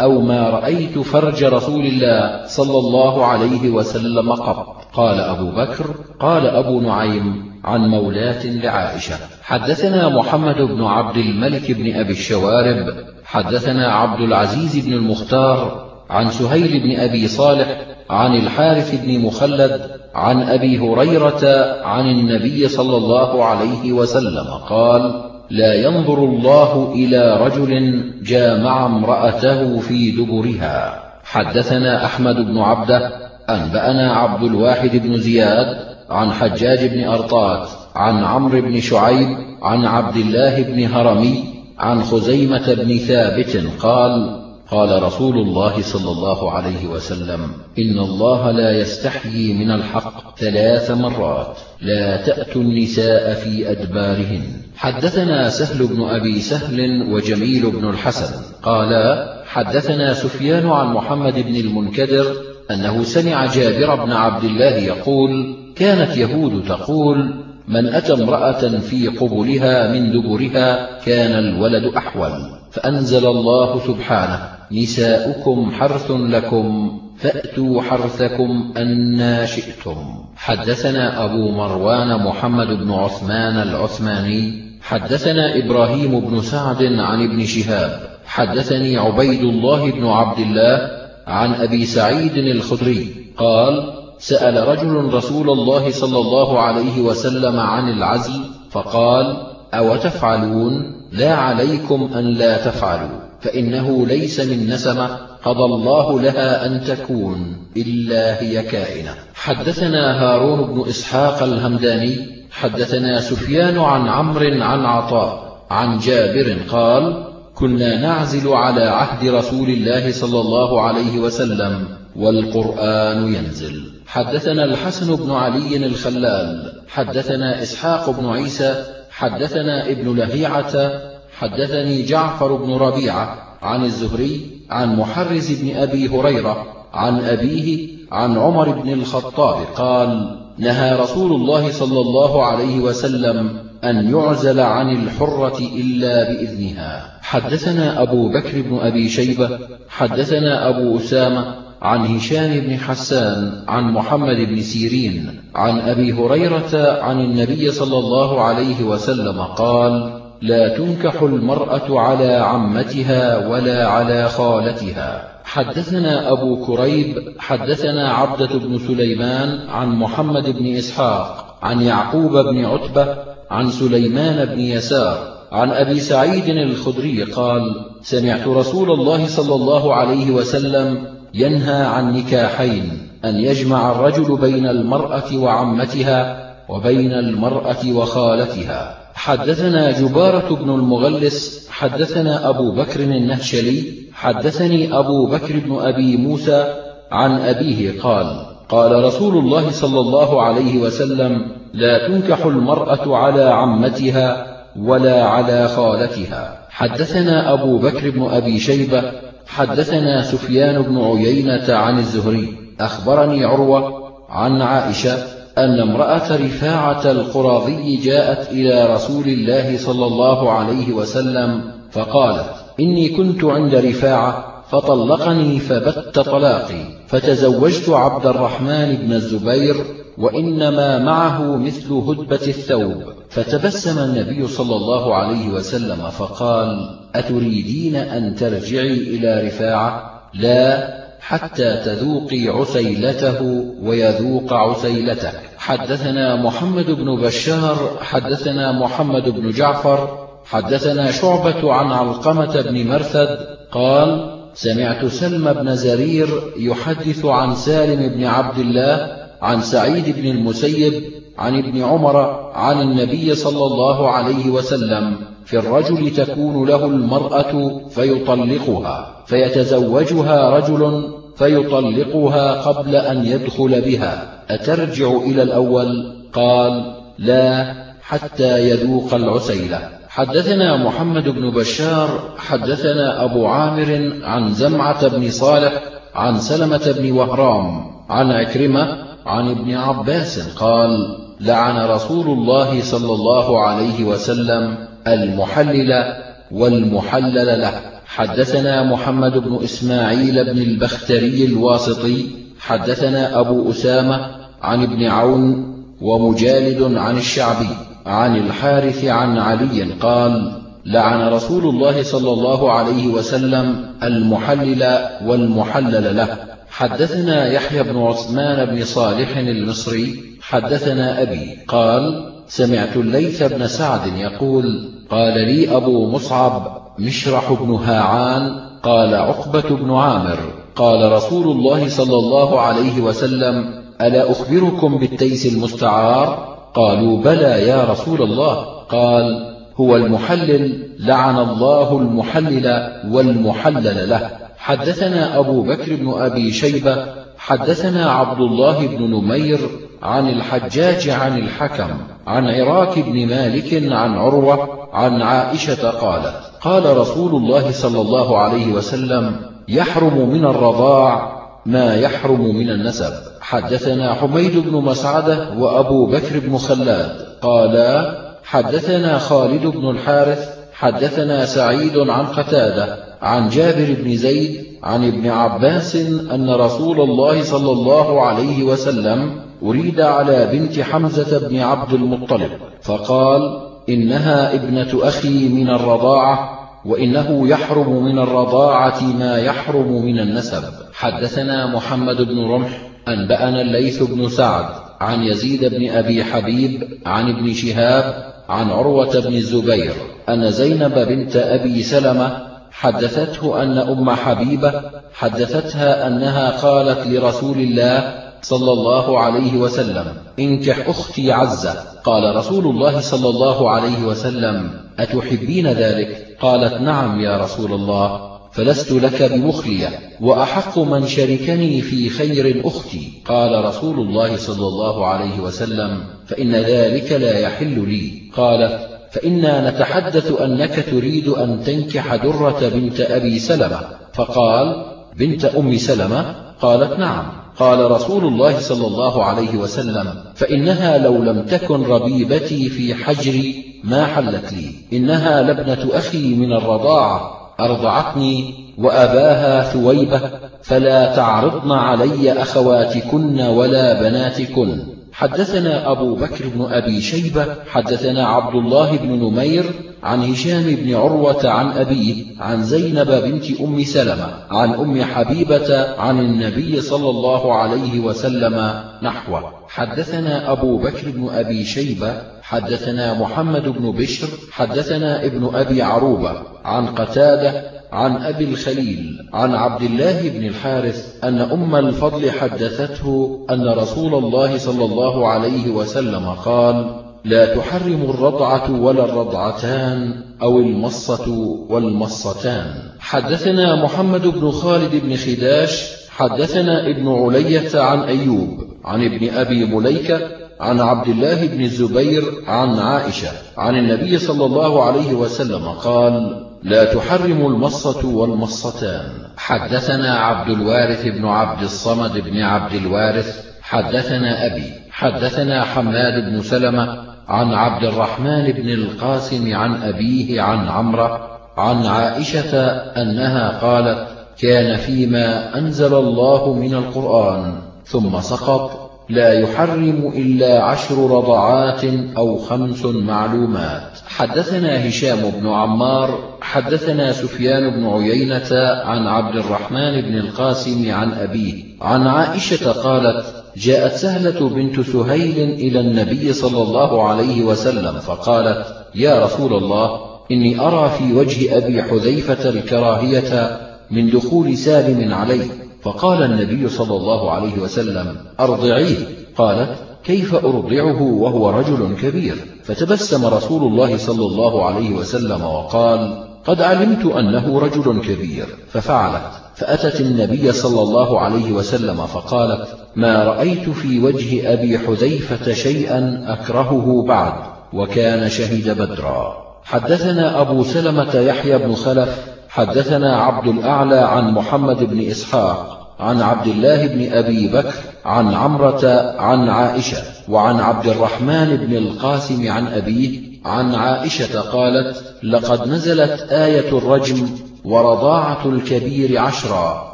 أو ما رأيت فرج رسول الله صلى الله عليه وسلم قط. قال أبو بكر قال أبو نعيم عن مولاة لعائشة حدثنا محمد بن عبد الملك بن أبي الشوارب حدثنا عبد العزيز بن المختار عن سهيل بن أبي صالح عن الحارث بن مخلد عن أبي هريرة عن النبي صلى الله عليه وسلم قال لا ينظر الله إلى رجل جامع امرأته في دبرها. حدثنا أحمد بن عبده أنبأنا عبد الواحد بن زياد عن حجاج بن أرطات عن عمرو بن شعيب عن عبد الله بن هرمي عن خزيمة بن ثابت قال قال رسول الله صلى الله عليه وسلم إن الله لا يستحيي من الحق ثلاث مرات لا تأتوا النساء في أدبارهن. حدثنا سهل بن أبي سهل وجميل بن الحسن. قالا حدثنا سفيان عن محمد بن المنكدر أنه سمع جابر بن عبد الله يقول كانت يهود تقول من أتى امرأة في قبلها من دبرها كان الولد أحول فأنزل الله سبحانه نساؤكم حرث لكم فأتوا حرثكم أنا شئتم. حدثنا أبو مروان محمد بن عثمان العثماني حدثنا إبراهيم بن سعد عن ابن شهاب حدثني عبيد الله بن عبد الله عن أبي سعيد الخدري قال سأل رجل رسول الله صلى الله عليه وسلم عن العزل فقال أو تفعلون لا عليكم أن لا تفعلوا فإنه ليس من نسمة قضى الله لها أن تكون إلا هي كائنة. حدثنا هارون بن إسحاق الهمداني حدثنا سفيان عن عمرو عن عطاء عن جابر قال كنا نعزل على عهد رسول الله صلى الله عليه وسلم والقرآن ينزل. حدثنا الحسن بن علي الخلال حدثنا إسحاق بن عيسى حدثنا ابن لهيعة حدثني جعفر بن ربيعة عن الزهري عن محرز بن أبي هريرة عن أبيه عن عمر بن الخطاب قال نهى رسول الله صلى الله عليه وسلم أن يعزل عن الحرة إلا بإذنها. حدثنا أبو بكر بن أبي شيبة حدثنا أبو أسامة عن هشام بن حسان عن محمد بن سيرين عن أبي هريرة عن النبي صلى الله عليه وسلم قال لا تنكح المرأة على عمتها ولا على خالتها. حدثنا أبو كريب حدثنا عبدة بن سليمان عن محمد بن إسحاق عن يعقوب بن عتبة عن سليمان بن يسار عن أبي سعيد الخدري قال سمعت رسول الله صلى الله عليه وسلم ينهى عن نكاحين أن يجمع الرجل بين المرأة وعمتها وبين المرأة وخالتها. حدثنا جبارة بن المغلس حدثنا أبو بكر النهشلي حدثني أبو بكر بن أبي موسى عن أبيه قال قال رسول الله صلى الله عليه وسلم لا تنكح المرأة على عمتها ولا على خالتها. حدثنا أبو بكر بن أبي شيبة حدثنا سفيان بن عيينة عن الزهري أخبرني عروة عن عائشة أن امرأة رفاعة القراضي جاءت إلى رسول الله صلى الله عليه وسلم فقالت إني كنت عند رفاعة فطلقني فبت طلاقي فتزوجت عبد الرحمن بن الزبير وإنما معه مثل هدبة الثوب. فتبسم النبي صلى الله عليه وسلم فقال أتريدين أن ترجعي إلى رفاعة؟ لا حتى تذوقي عسيلته ويذوق عسيلتك حدثنا محمد بن بشار حدثنا محمد بن جعفر حدثنا شعبة عن علقمة بن مرثد قال سمعت سلم بن زرير يحدث عن سالم بن عبد الله عن سعيد بن المسيب عن ابن عمر عن النبي صلى الله عليه وسلم في الرجل تكون له المرأة فيطلقها فيتزوجها رجل فيطلقها قبل أن يدخل بها. أترجع إلى الأول؟ قال لا حتى يذوق العسيلة. حدثنا محمد بن بشار حدثنا أبو عامر عن زمعة بن صالح عن سلمة بن وهرام عن عكرمة عن ابن عباس قال لعن رسول الله صلى الله عليه وسلم المحلل والمحلل له. حدثنا محمد بن إسماعيل بن البختري الواسطي حدثنا أبو أسامة عن ابن عون ومجالد عن الشعبي. عن الحارث عن علي قال لعن رسول الله صلى الله عليه وسلم المحلل والمحلل له. حدثنا يحيى بن عثمان بن صالح المصري. حدثنا أبي قال سمعت الليث بن سعد يقول قال لي أبو مصعب مشرح بن هاعان قال عقبة بن عامر قال رسول الله صلى الله عليه وسلم ألا أخبركم بالتيس المستعار؟ قالوا بلى يا رسول الله. قال هو المحلل لعن الله المحلل والمحلل له. حدثنا أبو بكر بن أبي شيبة حدثنا عبد الله بن نمير عن الحجاج عن الحكم عن عراك بن مالك عن عروة عن عائشة قالت قال رسول الله صلى الله عليه وسلم يحرم من الرضاع ما يحرم من النسب. حدثنا حميد بن مسعدة وأبو بكر بن خلاد. قالا حدثنا خالد بن الحارث حدثنا سعيد عن قتادة عن جابر بن زيد عن ابن عباس أن رسول الله صلى الله عليه وسلم أريد على بنت حمزة بن عبد المطلب فقال إنها ابنة أخي من الرضاعة. وإنه يحرم من الرضاعة ما يحرم من النسب. حدثنا محمد بن رمح أنبأنا الليث بن سعد عن يزيد بن أبي حبيب عن ابن شهاب عن عروة بن الزبير أن زينب بنت أبي سلمة حدثته أن أم حبيبة حدثتها أنها قالت لرسول الله صلى الله عليه وسلم. انكح أختي عزة. قال رسول الله صلى الله عليه وسلم أتحبين ذلك؟ قالت نعم يا رسول الله فلست لك بمخلية. وأحق من شركني في خير أختي. قال رسول الله صلى الله عليه وسلم فإن ذلك لا يحل لي. قالت فإنا نتحدث أنك تريد أن تنكح درة بنت أبي سلمة. فقال بنت أم سلمة؟ قالت نعم. قال رسول الله صلى الله عليه وسلم فإنها لو لم تكن ربيبتي في حجري ما حلت لي. إنها لابنة أخي من الرضاعة أرضعتني وأباها ثويبة فلا تعرضن علي أخواتكن ولا بناتكن. حدثنا أبو بكر بن أبي شيبة حدثنا عبد الله بن نمير عن هشام بن عروة عن أبيه عن زينب بنت أم سلمة عن أم حبيبة عن النبي صلى الله عليه وسلم نحوه. حدثنا أبو بكر بن أبي شيبة حدثنا محمد بن بشر حدثنا ابن أبي عروبة عن قتادة عن أبي الخليل عن عبد الله بن الحارث أن أم الفضل حدثته أن رسول الله صلى الله عليه وسلم قال لا تحرم الرضعة ولا الرضعتان أو المصة والمصتان. حدثنا محمد بن خالد بن خداش حدثنا ابن علية عن أيوب عن ابن أبي مليكة عن عبد الله بن الزبير عن عائشة عن النبي صلى الله عليه وسلم قال لا تحرم المصة والمصتان. حدثنا عبد الوارث بن عبد الصمد بن عبد الوارث حدثنا أبي حدثنا حماد بن سلمة عن عبد الرحمن بن القاسم عن أبيه عن عمرة عن عائشة أنها قالت كان فيما أنزل الله من القرآن ثم سقط لا يحرم إلا عشر رضعات أو خمس معلومات. حدثنا هشام بن عمار حدثنا سفيان بن عيينة عن عبد الرحمن بن القاسم عن أبيه. عن عائشة قالت جاءت سهلة بنت سهيل إلى النبي صلى الله عليه وسلم فقالت يا رسول الله إني أرى في وجه أبي حذيفة الكراهية من دخول سالم عليه. فقال النبي صلى الله عليه وسلم أرضعيه. قالت كيف أرضعه وهو رجل كبير؟ فتبسم رسول الله صلى الله عليه وسلم وقال قد علمت أنه رجل كبير. ففعلت. فأتت النبي صلى الله عليه وسلم فقالت ما رأيت في وجه أبي حذيفة شيئا أكرهه بعد وكان شهد بدرا. حدثنا أبو سلمة يحيى بن خلف حدثنا عبد الأعلى عن محمد بن إسحاق عن عبد الله بن أبي بكر عن عمرة عن عائشة وعن عبد الرحمن بن القاسم عن أبيه عن عائشة قالت لقد نزلت آية الرجم ورضاعة الكبير عشرا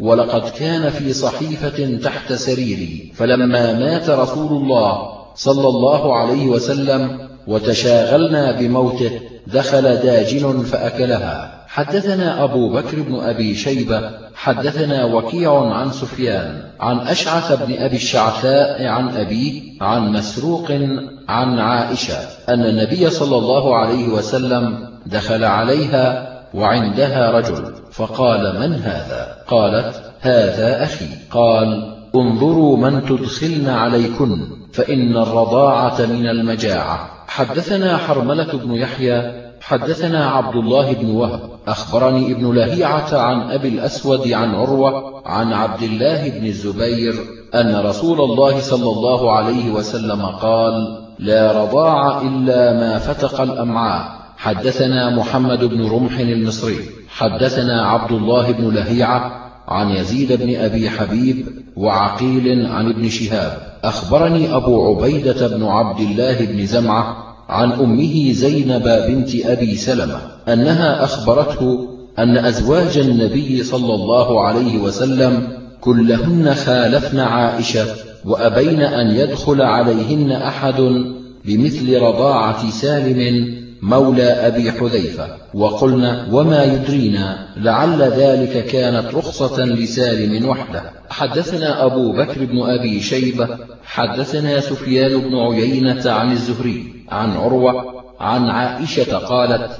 ولقد كان في صحيفة تحت سريري فلما مات رسول الله صلى الله عليه وسلم وتشاغلنا بموته دخل داجن فأكلها. حدثنا أبو بكر بن أبي شيبة حدثنا وكيع عن سفيان عن أشعث بن أبي الشعثاء عن أبيه عن مسروق عن عائشة أن النبي صلى الله عليه وسلم دخل عليها وعندها رجل فقال من هذا؟ قالت هذا أخي. قال انظروا من تدخلن عليكن فإن الرضاعة من المجاعة. حدثنا حرملة بن يحيى حدثنا عبد الله بن وهب أخبرني ابن لهيعة عن أبي الأسود عن عروة عن عبد الله بن الزبير أن رسول الله صلى الله عليه وسلم قال لا رضاع إلا ما فتق الأمعاء حدثنا محمد بن رمح المصري حدثنا عبد الله بن لهيعة عن يزيد بن أبي حبيب وعقيل عن ابن شهاب. أخبرني أبو عبيدة بن عبد الله بن زمعة عن أمه زينب بنت أبي سلمة أنها أخبرته أن أزواج النبي صلى الله عليه وسلم كلهن خالفن عائشة وأبين أن يدخل عليهن أحد بمثل رضاعة سالم مولى أبي حذيفة وقلنا وما يدرينا لعل ذلك كانت رخصة لسالم وحده. حدثنا أبو بكر بن أبي شيبة حدثنا سفيان بن عيينة عن الزهري عن عروة عن عائشة قالت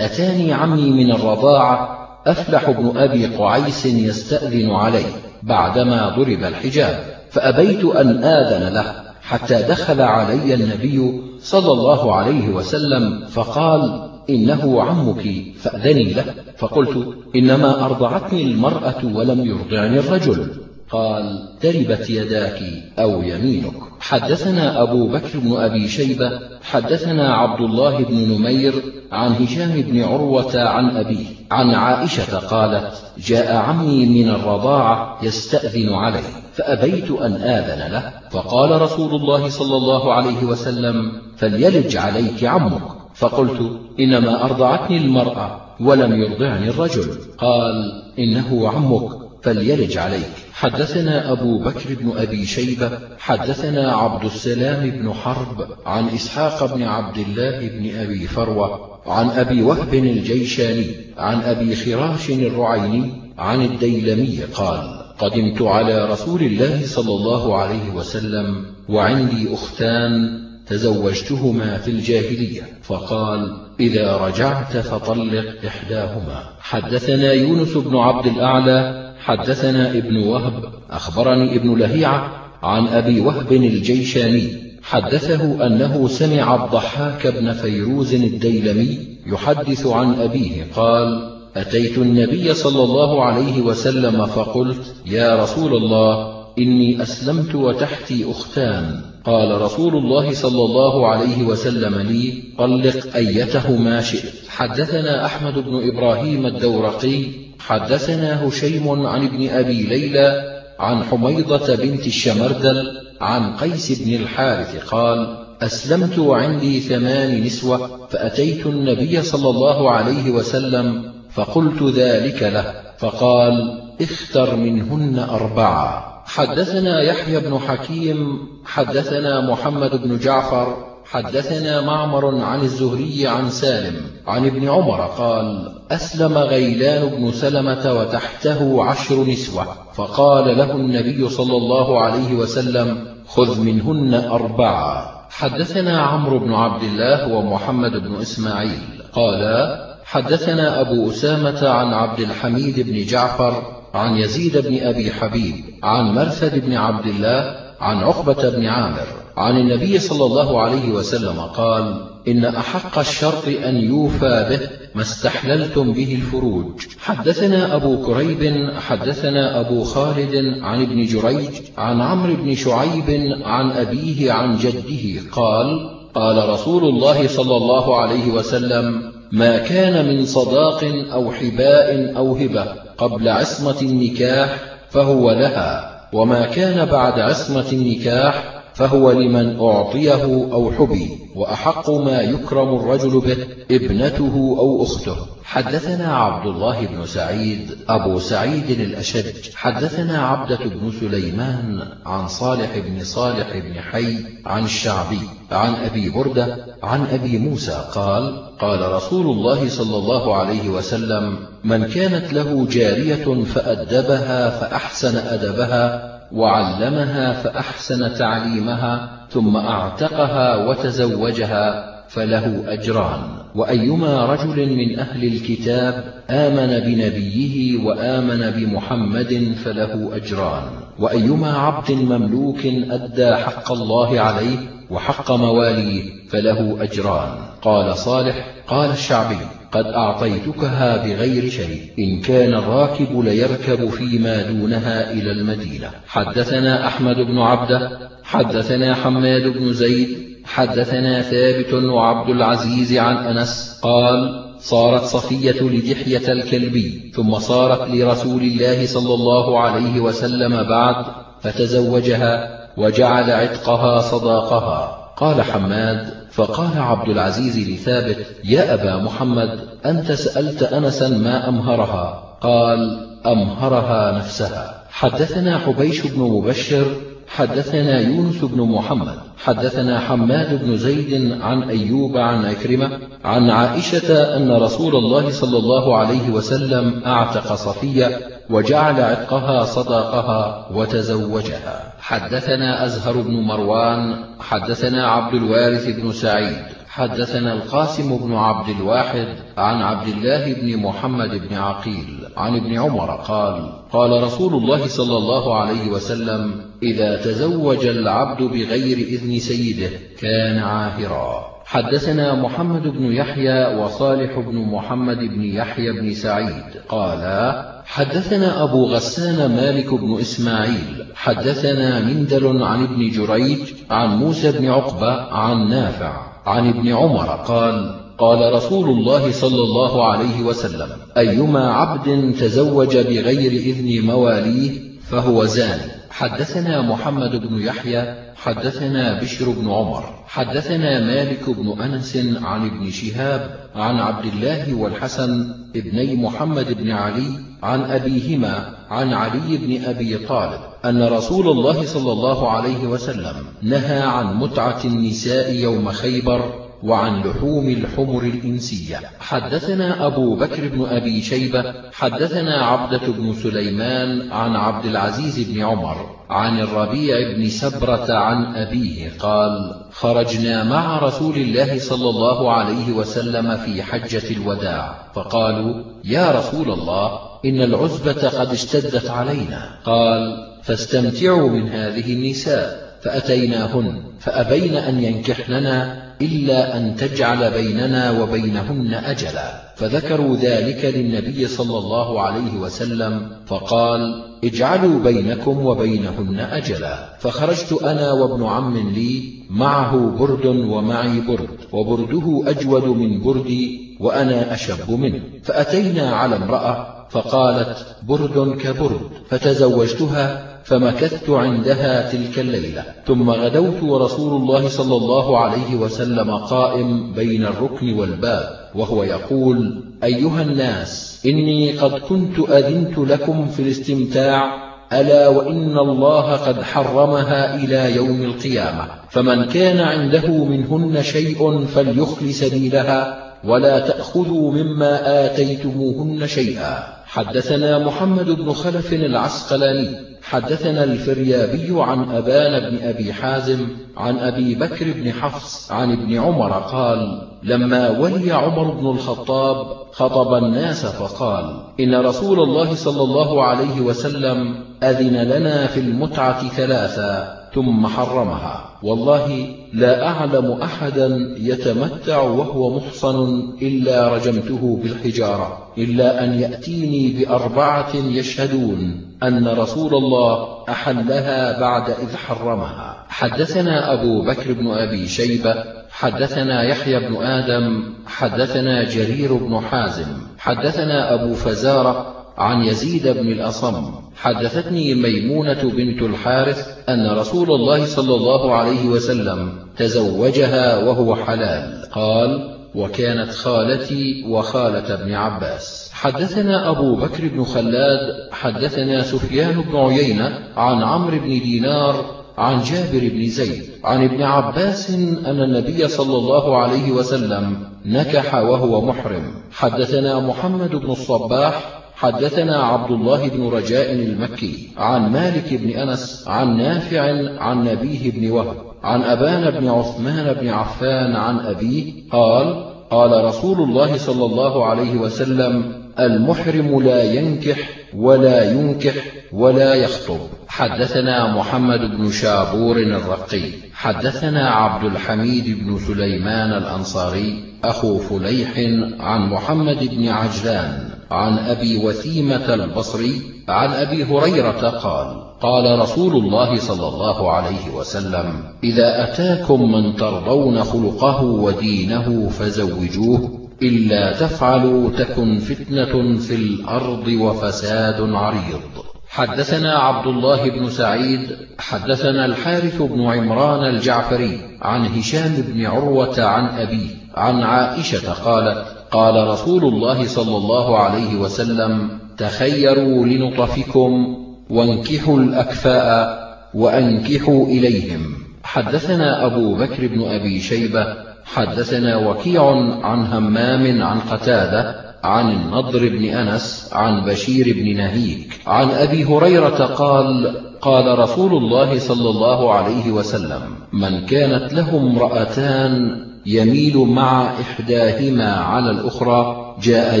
أتاني عمي من الرضاعة أفلح بن أبي قعيس يستأذن علي بعدما ضرب الحجاب فأبيت أن آذن له حتى دخل علي النبي صلى الله عليه وسلم فقال إنه عمك فأذني له. فقلت إنما أرضعتني المرأة ولم يرضعني الرجل. قال تربت يداك أو يمينك. حدثنا أبو بكر بن أبي شيبة حدثنا عبد الله بن نمير عن هشام بن عروة عن أبيه عن عائشة قالت جاء عمي من الرضاعة يستأذن علي فأبيت أن آذن له. فقال رسول الله صلى الله عليه وسلم فليلج عليك عمك. فقلت إنما أرضعتني المرأة ولم يرضعني الرجل. قال إنه عمك فليلج عليك. حدثنا أبو بكر بن أبي شيبة حدثنا عبد السلام بن حرب عن إسحاق بن عبد الله بن أبي فروة عن أبي وهب الجيشاني عن أبي خراش الرعيني عن الديلمي قال قدمت على رسول الله صلى الله عليه وسلم وعندي أختان تزوجتهما في الجاهلية فقال إذا رجعت فطلق إحداهما. حدثنا يونس بن عبد الأعلى حدثنا ابن وهب أخبرني ابن لهيعة عن أبي وهب الجيشاني حدثه أنه سمع الضحاك بن فيروز الديلمي يحدث عن أبيه قال أتيت النبي صلى الله عليه وسلم فقلت يا رسول الله إني أسلمت وتحتي أختان. قال رسول الله صلى الله عليه وسلم لي طلق أيتهما شئت. حدثنا أحمد بن إبراهيم الدورقي حدثنا هشيم عن ابن أبي ليلى عن حميضة بنت الشمردل عن قيس بن الحارث قال أسلمت وعندي ثمان نسوة فأتيت النبي صلى الله عليه وسلم فقلت ذلك له فقال اختر منهن أربعة. حدثنا يحيى بن حكيم حدثنا محمد بن جعفر حدثنا معمر عن الزهري عن سالم عن ابن عمر قال أسلم غيلان بن سلمة وتحته عشر نسوة فقال له النبي صلى الله عليه وسلم خذ منهن أربعة. حدثنا عمرو بن عبد الله ومحمد بن إسماعيل قالا حدثنا أبو أسامة عن عبد الحميد بن جعفر عن يزيد بن أبي حبيب عن مرثد بن عبد الله عن عقبة بن عامر. عن النبي صلى الله عليه وسلم قال إن أحق الشرط أن يوفى به ما استحللتم به الفروج. حدثنا أبو كريب حدثنا أبو خالد عن ابن جريج عن عمرو بن شعيب عن أبيه عن جده قال قال رسول الله صلى الله عليه وسلم ما كان من صداق أو حباء أو هبة قبل عصمة النكاح فهو لها وما كان بعد عصمة النكاح فهو لمن أعطيه أو حبي وأحق ما يكرم الرجل به ابنته أو أخته. حدثنا عبد الله بن سعيد أبو سعيد الأشج. حدثنا عبدة بن سليمان عن صالح بن صالح بن حي عن الشعبي عن أبي بردة عن أبي موسى قال قال رسول الله صلى الله عليه وسلم من كانت له جارية فأدبها فأحسن أدبها وعلمها فأحسن تعليمها ثم أعتقها وتزوجها فله أجران. وأيما رجل من أهل الكتاب آمن بنبيه وآمن بمحمد فله أجران. وأيما عبد مملوك أدى حق الله عليه وحق مواليه فله أجران. قال صالح قال الشعبي قد أعطيتكها بغير شيء. إن كان الراكب ليركب فيما دونها إلى المدينة. حدثنا أحمد بن عبده حدثنا حماد بن زيد حدثنا ثابت وعبد العزيز عن أنس. قال صارت صفية لدحية الكلبي ثم صارت لرسول الله صلى الله عليه وسلم بعد فتزوجها. وجعل عتقها صداقها. قال حماد فقال عبد العزيز لثابت يا أبا محمد أنت سألت أنسا ما أمهرها. قال أمهرها نفسها. حدثنا حبيش بن مبشر حدثنا يونس بن محمد حدثنا حماد بن زيد عن أيوب عن أكرمة عن عائشة أن رسول الله صلى الله عليه وسلم أعتق صفية وجعل عتقها صداقها وتزوجها. حدثنا أزهر بن مروان حدثنا عبد الوارث بن سعيد حدثنا القاسم بن عبد الواحد عن عبد الله بن محمد بن عقيل عن ابن عمر قال قال رسول الله صلى الله عليه وسلم إذا تزوج العبد بغير إذن سيده كان عاهرا. حدثنا محمد بن يحيى وصالح بن محمد بن يحيى بن سعيد. قالا حدثنا أبو غسان مالك بن إسماعيل. حدثنا مندل عن ابن جريج عن موسى بن عقبة عن نافع عن ابن عمر. قال قال رسول الله صلى الله عليه وسلم أيما عبد تزوج بغير إذن مواليه فهو زاني. حدثنا محمد بن يحيى حدثنا بشر بن عمر حدثنا مالك بن أنس عن ابن شهاب عن عبد الله والحسن ابني محمد بن علي عن أبيهما عن علي بن أبي طالب أن رسول الله صلى الله عليه وسلم نهى عن متعة النساء يوم خيبر وعن لحوم الحمر الإنسية. حدثنا أبو بكر بن أبي شيبة حدثنا عبدة بن سليمان عن عبد العزيز بن عمر عن الربيع بن سبرة عن أبيه قال خرجنا مع رسول الله صلى الله عليه وسلم في حجة الوداع فقالوا يا رسول الله إن العزبة قد اشتدت علينا. قال فاستمتعوا من هذه النساء فأتيناهن فأبين أن ينكحننا. إلا أن تجعل بيننا وبينهن أجلا. فذكروا ذلك للنبي صلى الله عليه وسلم فقال اجعلوا بينكم وبينهن أجلا. فخرجت أنا وابن عم لي معه برد ومعي برد وبرده أجود من بردي وأنا أشب منه. فأتينا على امرأة فقالت برد كبرد. فتزوجتها فمكثت عندها تلك الليلة. ثم غدوت ورسول الله صلى الله عليه وسلم قائم بين الركن والباب وهو يقول أيها الناس إني قد كنت أذنت لكم في الاستمتاع ألا وإن الله قد حرمها إلى يوم القيامة. فمن كان عنده منهن شيء فليخل سبيلها ولا تأخذوا مما آتيتموهن شيئا. حدثنا محمد بن خلف العسقلاني. حدثنا الفريابي عن أبان بن أبي حازم عن أبي بكر بن حفص عن ابن عمر قال لما ولي عمر بن الخطاب خطب الناس فقال إن رسول الله صلى الله عليه وسلم أذن لنا في المتعة ثلاثا ثم حرمها. والله لا أعلم أحدا يتمتع وهو محصن إلا رجمته بالحجارة إلا أن يأتيني بأربعة يشهدون. أن رسول الله أحلها بعد إذ حرمها. حدثنا أبو بكر بن أبي شيبة حدثنا يحيى بن آدم حدثنا جرير بن حازم حدثنا أبو فزارة عن يزيد بن الأصم. حدثتني ميمونة بنت الحارث أن رسول الله صلى الله عليه وسلم تزوجها وهو حلال. قال وكانت خالتي وخالة ابن عباس. حدثنا أبو بكر بن خلاد حدثنا سفيان بن عيينة عن عمرو بن دينار عن جابر بن زيد عن ابن عباس أن النبي صلى الله عليه وسلم نكح وهو محرم. حدثنا محمد بن الصباح حدثنا عبد الله بن رجاء المكي عن مالك بن أنس عن نافع عن نبيه بن وهب عن أبان بن عثمان بن عفان عن أبيه قال قال رسول الله صلى الله عليه وسلم المحرم لا ينكح ولا ينكح ولا يخطب. حدثنا محمد بن شابور الرقي. حدثنا عبد الحميد بن سليمان الأنصاري أخو فليح عن محمد بن عجلان عن أبي وثيمة البصري عن أبي هريرة قال قال رسول الله صلى الله عليه وسلم إذا أتاكم من ترضون خلقه ودينه فزوجوه إلا تفعلوا تكن فتنة في الأرض وفساد عريض. حدثنا عبد الله بن سعيد حدثنا الحارث بن عمران الجعفري عن هشام بن عروة عن أبيه عن عائشة قالت قال رسول الله صلى الله عليه وسلم تخيروا لنطفكم وانكحوا الأكفاء وأنكحوا إليهم. حدثنا أبو بكر بن أبي شيبة حدثنا وكيع عن همام عن قتادة عن النضر بن أنس عن بشير بن نهيك عن أبي هريرة قال قال رسول الله صلى الله عليه وسلم من كانت له امرأتان يميل مع إحداهما على الأخرى جاء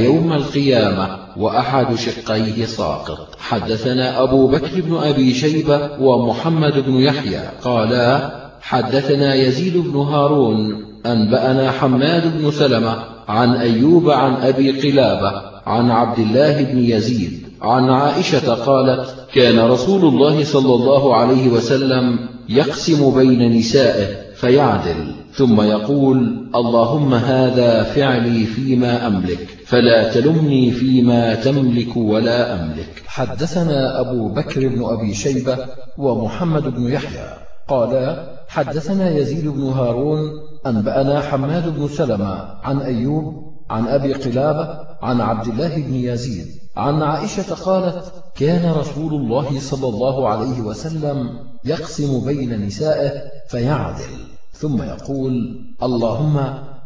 يوم القيامة وأحد شقيه ساقط. حدثنا أبو بكر بن أبي شيبة ومحمد بن يحيى قالا حدثنا يزيد بن هارون أنبأنا حماد بن سلمة عن أيوب عن أبي قلابة عن عبد الله بن يزيد عن عائشة قالت كان رسول الله صلى الله عليه وسلم يقسم بين نسائه فيعدل ثم يقول اللهم هذا فعلي فيما أملك فلا تلمني فيما تملك ولا أملك. حدثنا أبو بكر بن أبي شيبة ومحمد بن يحيى قالا حدثنا يزيد بن هارون أنبأنا حماد بن سلمة عن أيوب عن أبي قلابة عن عبد الله بن يزيد عن عائشة قالت كان رسول الله صلى الله عليه وسلم يقسم بين نسائه فيعدل ثم يقول اللهم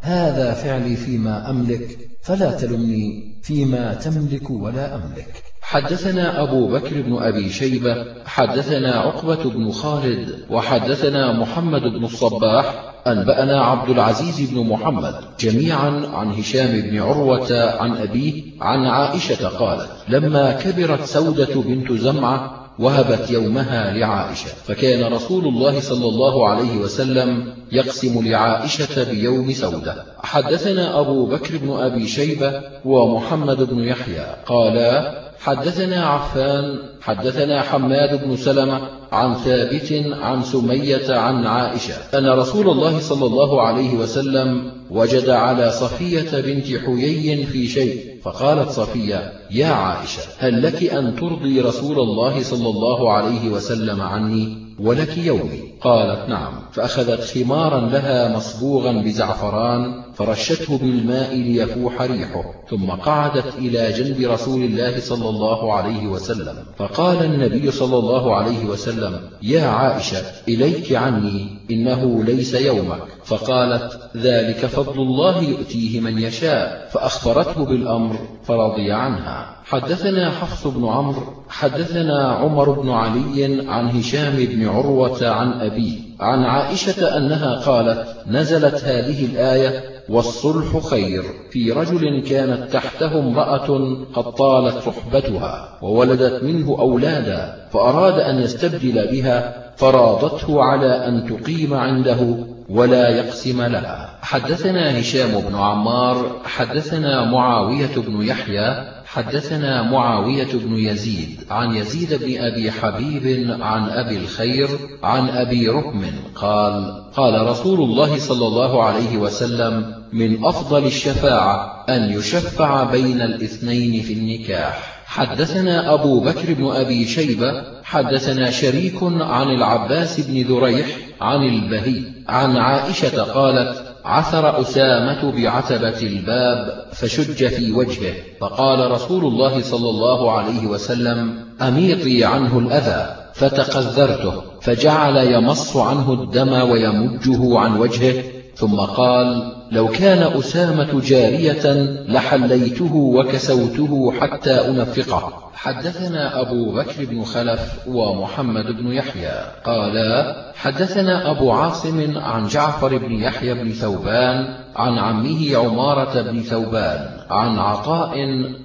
هذا فعلي فيما أملك فلا تلمني فيما تملك ولا أملك. حدثنا أبو بكر بن أبي شيبة حدثنا عقبة بن خالد وحدثنا محمد بن الصباح أنبأنا عبد العزيز بن محمد جميعا عن هشام بن عروة عن أبيه عن عائشة قالت لما كبرت سودة بنت زمعة وهبت يومها لعائشة فكان رسول الله صلى الله عليه وسلم يقسم لعائشة بيوم سودة. حدثنا أبو بكر بن أبي شيبة ومحمد بن يحيى قالا حدثنا عفان حدثنا حماد بن سلمة عن ثابت عن سمية عن عائشة أن رسول الله صلى الله عليه وسلم وجد على صفية بنت حيي في شيء فقالت صفية يا عائشة هل لك أن ترضي رسول الله صلى الله عليه وسلم عني ولك يومي؟ قالت نعم. فأخذت خمارا لها مصبوغا بزعفران فرشته بالماء ليفوح ريحه ثم قعدت إلى جنب رسول الله صلى الله عليه وسلم. فقال النبي صلى الله عليه وسلم يا عائشة إليك عني إنه ليس يومك. فقالت ذلك فضل الله يؤتيه من يشاء. فأخبرته بالأمر فرضي عنها. حدثنا حفص بن عمرو حدثنا عمر بن علي عن هشام بن عروة عن أبيه عن عائشة أنها قالت نزلت هذه الآية والصلح خير. في رجل كانت تحته امرأة قد طالت صحبتها وولدت منه أولادا فأراد أن يستبدل بها فراضته على أن تقيم عنده ولا يقسم لها. حدثنا هشام بن عمار حدثنا معاوية بن يحيى حدثنا معاوية بن يزيد عن يزيد بن أبي حبيب عن أبي الخير عن أبي ركم قال قال رسول الله صلى الله عليه وسلم من أفضل الشفاعة أن يشفع بين الاثنين في النكاح. حدثنا أبو بكر بن أبي شيبة حدثنا شريك عن العباس بن ذريح عن البهي عن عائشة قالت عثر أسامة بعتبة الباب فشج في وجهه فقال رسول الله صلى الله عليه وسلم أميطي عنه الأذى فتقذرته فجعل يمص عنه الدم ويمجه عن وجهه ثم قال لو كان أسامة جارية لحليته وكسوته حتى أنفقه. حدثنا أبو بكر بن خلف ومحمد بن يحيى. قالا حدثنا أبو عاصم عن جعفر بن يحيى بن ثوبان عن عمه عمارة بن ثوبان عن عطاء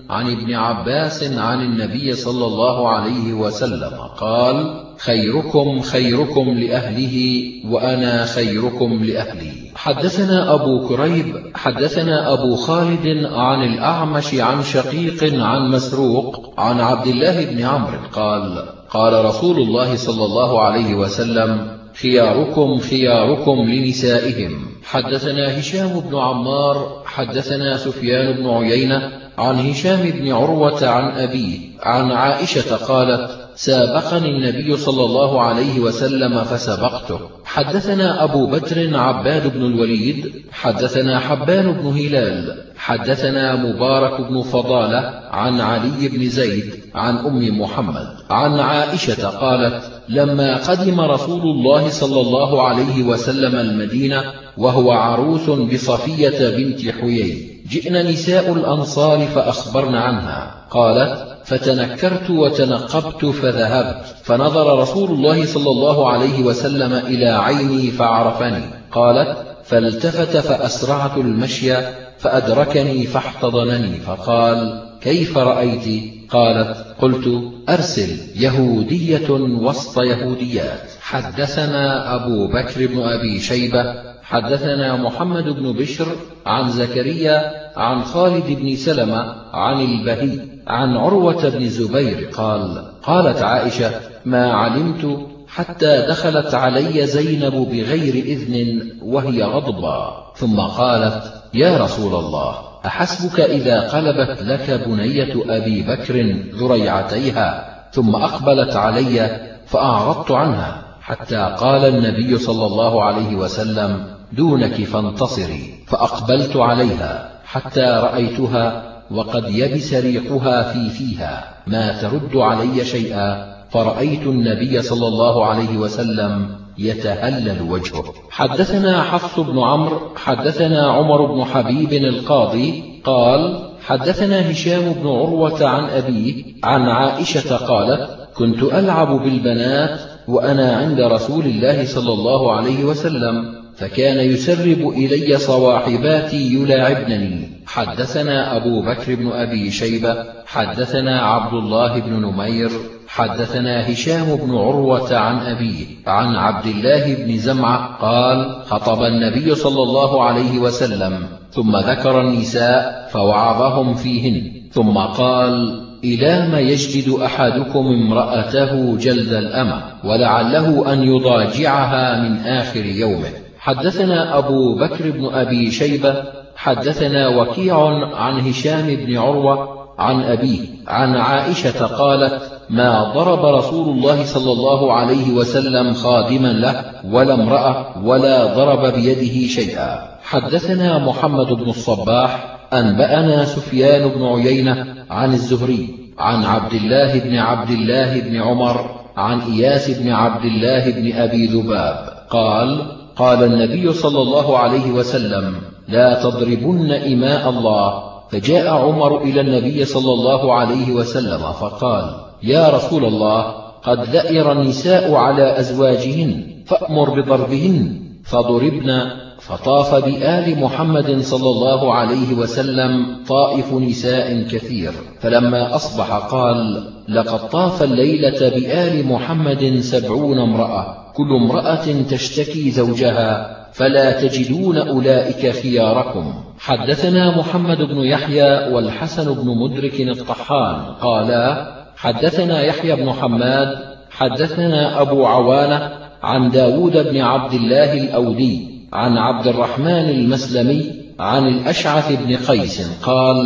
عن ابن عباس عن النبي صلى الله عليه وسلم. قال خيركم خيركم لأهله وأنا خيركم لأهلي. حدثنا أبو كريب حدثنا أبو خالد عن الأعمش عن شقيق عن مسروق عن عبد الله بن عمرو قال قال رسول الله صلى الله عليه وسلم خياركم خياركم لنسائهم. حدثنا هشام بن عمار حدثنا سفيان بن عيينة عن هشام بن عروة عن أبيه عن عائشة قالت سابقني النبي صلى الله عليه وسلم فسبقته. حدثنا أبو بكر عباد بن الوليد حدثنا حبان بن هلال حدثنا مبارك بن فضالة عن علي بن زيد عن أم محمد عن عائشة قالت لما قدم رسول الله صلى الله عليه وسلم المدينة وهو عروس بصفية بنت حيي جئن نساء الأنصار فأخبرن عنها. قالت فتنكرت وتنقبت فذهبت. فنظر رسول الله صلى الله عليه وسلم إلى عيني فعرفني. قالت فالتفت فأسرعت المشي فأدركني فاحتضنني. فقال كيف رأيت؟ قالت قلت أرسل يهودية وسط يهوديات. حدثنا أبو بكر بن أبي شيبة حدثنا محمد بن بشر عن زكريا عن خالد بن سلمة عن البهي. عن عروة بن زبير قال قالت عائشة ما علمت حتى دخلت علي زينب بغير إذن وهي غضبا. ثم قالت يا رسول الله أحسبك إذا قلبت لك بنية أبي بكر ذريعتيها ثم أقبلت علي فأعرضت عنها حتى قال النبي صلى الله عليه وسلم دونك فانتصري. فأقبلت عليها حتى رأيتها وقد يبس ريقها في فيها. ما ترد علي شيئا. فرأيت النبي صلى الله عليه وسلم يتهلل وجهه. حدثنا حفص بن عمرو حدثنا عمر بن حبيب القاضي قال حدثنا هشام بن عروة عن أبيه عن عائشة قالت كنت ألعب بالبنات وأنا عند رسول الله صلى الله عليه وسلم. فكان يسرب إلي صواحباتي يلاعبنني. حدثنا أبو بكر بن أبي شيبة حدثنا عبد الله بن نمير حدثنا هشام بن عروة عن أبيه عن عبد الله بن زمعة قال خطب النبي صلى الله عليه وسلم ثم ذكر النساء فوعظهم فيهن ثم قال إلى ما يجلد أحدكم امرأته جلد الأمة ولعله أن يضاجعها من آخر يومه. حدثنا أبو بكر بن أبي شيبة حدثنا وكيع عن هشام بن عروة عن أبيه عن عائشة قالت ما ضرب رسول الله صلى الله عليه وسلم خادما له ولا امرأة ولا ضرب بيده شيئا. حدثنا محمد بن الصباح أنبأنا سفيان بن عيينة عن الزهري عن عبد الله بن عبد الله بن عمر عن إياس بن عبد الله بن أبي ذباب قال قال النبي صلى الله عليه وسلم لا تضربن إماء الله. فجاء عمر إلى النبي صلى الله عليه وسلم فقال يا رسول الله قد ذئر النساء على أزواجهن فأمر بضربهن فضربن. فطاف بآل محمد صلى الله عليه وسلم طائف نساء كثير. فلما أصبح قال لقد طاف الليلة بآل محمد سبعون امرأة. كل امرأة تشتكي زوجها فلا تجدون أولئك خياركم. حدثنا محمد بن يحيى والحسن بن مدرك الطحان. قالا حدثنا يحيى بن حماد حدثنا أبو عوانة عن داود بن عبد الله الأودي عن عبد الرحمن المسلمي عن الأشعث بن قيس قال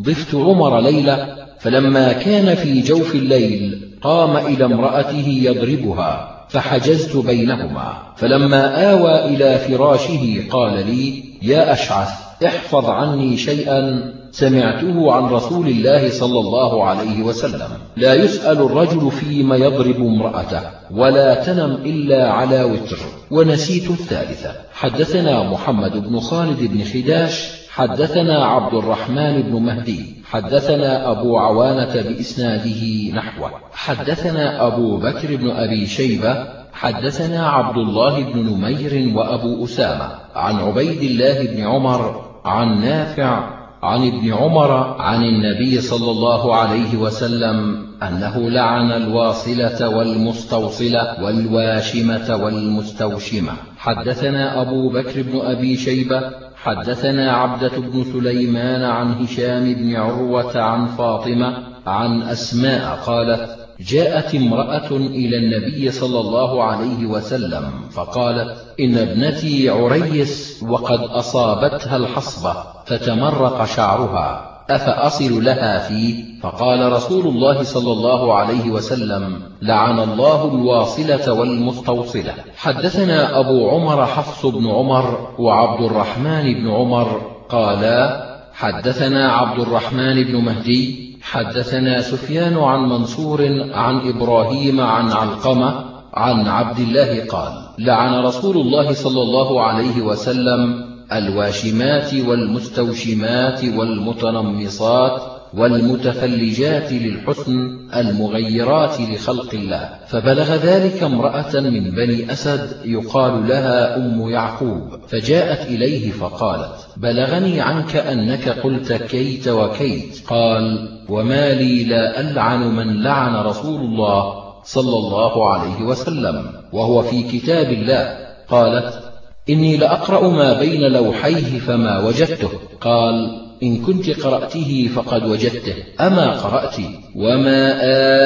ضفت عمر ليلة فلما كان في جوف الليل قام إلى امرأته يضربها فحجزت بينهما. فلما آوى إلى فراشه قال لي يا أشعث احفظ عني شيئا سمعته عن رسول الله صلى الله عليه وسلم. لا يسأل الرجل فيما يضرب امرأته ولا تنم إلا على وتر. ونسيت الثالثة. حدثنا محمد بن خالد بن خداش حدثنا عبد الرحمن بن مهدي حدثنا أبو عوانة بإسناده نحوه. حدثنا أبو بكر بن أبي شيبة. حدثنا عبد الله بن نمير وأبو أسامة. عن عبيد الله بن عمر عن نافع عن ابن عمر عن النبي صلى الله عليه وسلم أنه لعن الواصلة والمستوصلة والواشمة والمستوشمة. حدثنا أبو بكر بن أبي شيبة. حدثنا عبدة بن سليمان عن هشام بن عروة عن فاطمة عن أسماء قالت جاءت امرأة إلى النبي صلى الله عليه وسلم فقالت إن ابنتي عريس وقد أصابتها الحصبة فتمرق شعرها. أفأصل لها فيه فقال رسول الله صلى الله عليه وسلم لعن الله الواصلة والمستوصلة. حدثنا أبو عمر حفص بن عمر وعبد الرحمن بن عمر قالا حدثنا عبد الرحمن بن مهدي حدثنا سفيان عن منصور عن إبراهيم عن علقمة عن عبد الله قال لعن رسول الله صلى الله عليه وسلم الواشمات والمستوشمات والمتنمصات والمتفلجات للحسن المغيرات لخلق الله. فبلغ ذلك امرأة من بني أسد يقال لها أم يعقوب فجاءت إليه فقالت بلغني عنك أنك قلت كيت وكيت. قال وما لي لا ألعن من لعن رسول الله صلى الله عليه وسلم وهو في كتاب الله. قالت إني لأقرأ ما بين لوحيه فما وجدته. قال إن كنت قرأته فقد وجدته. أما قرأت؟ وما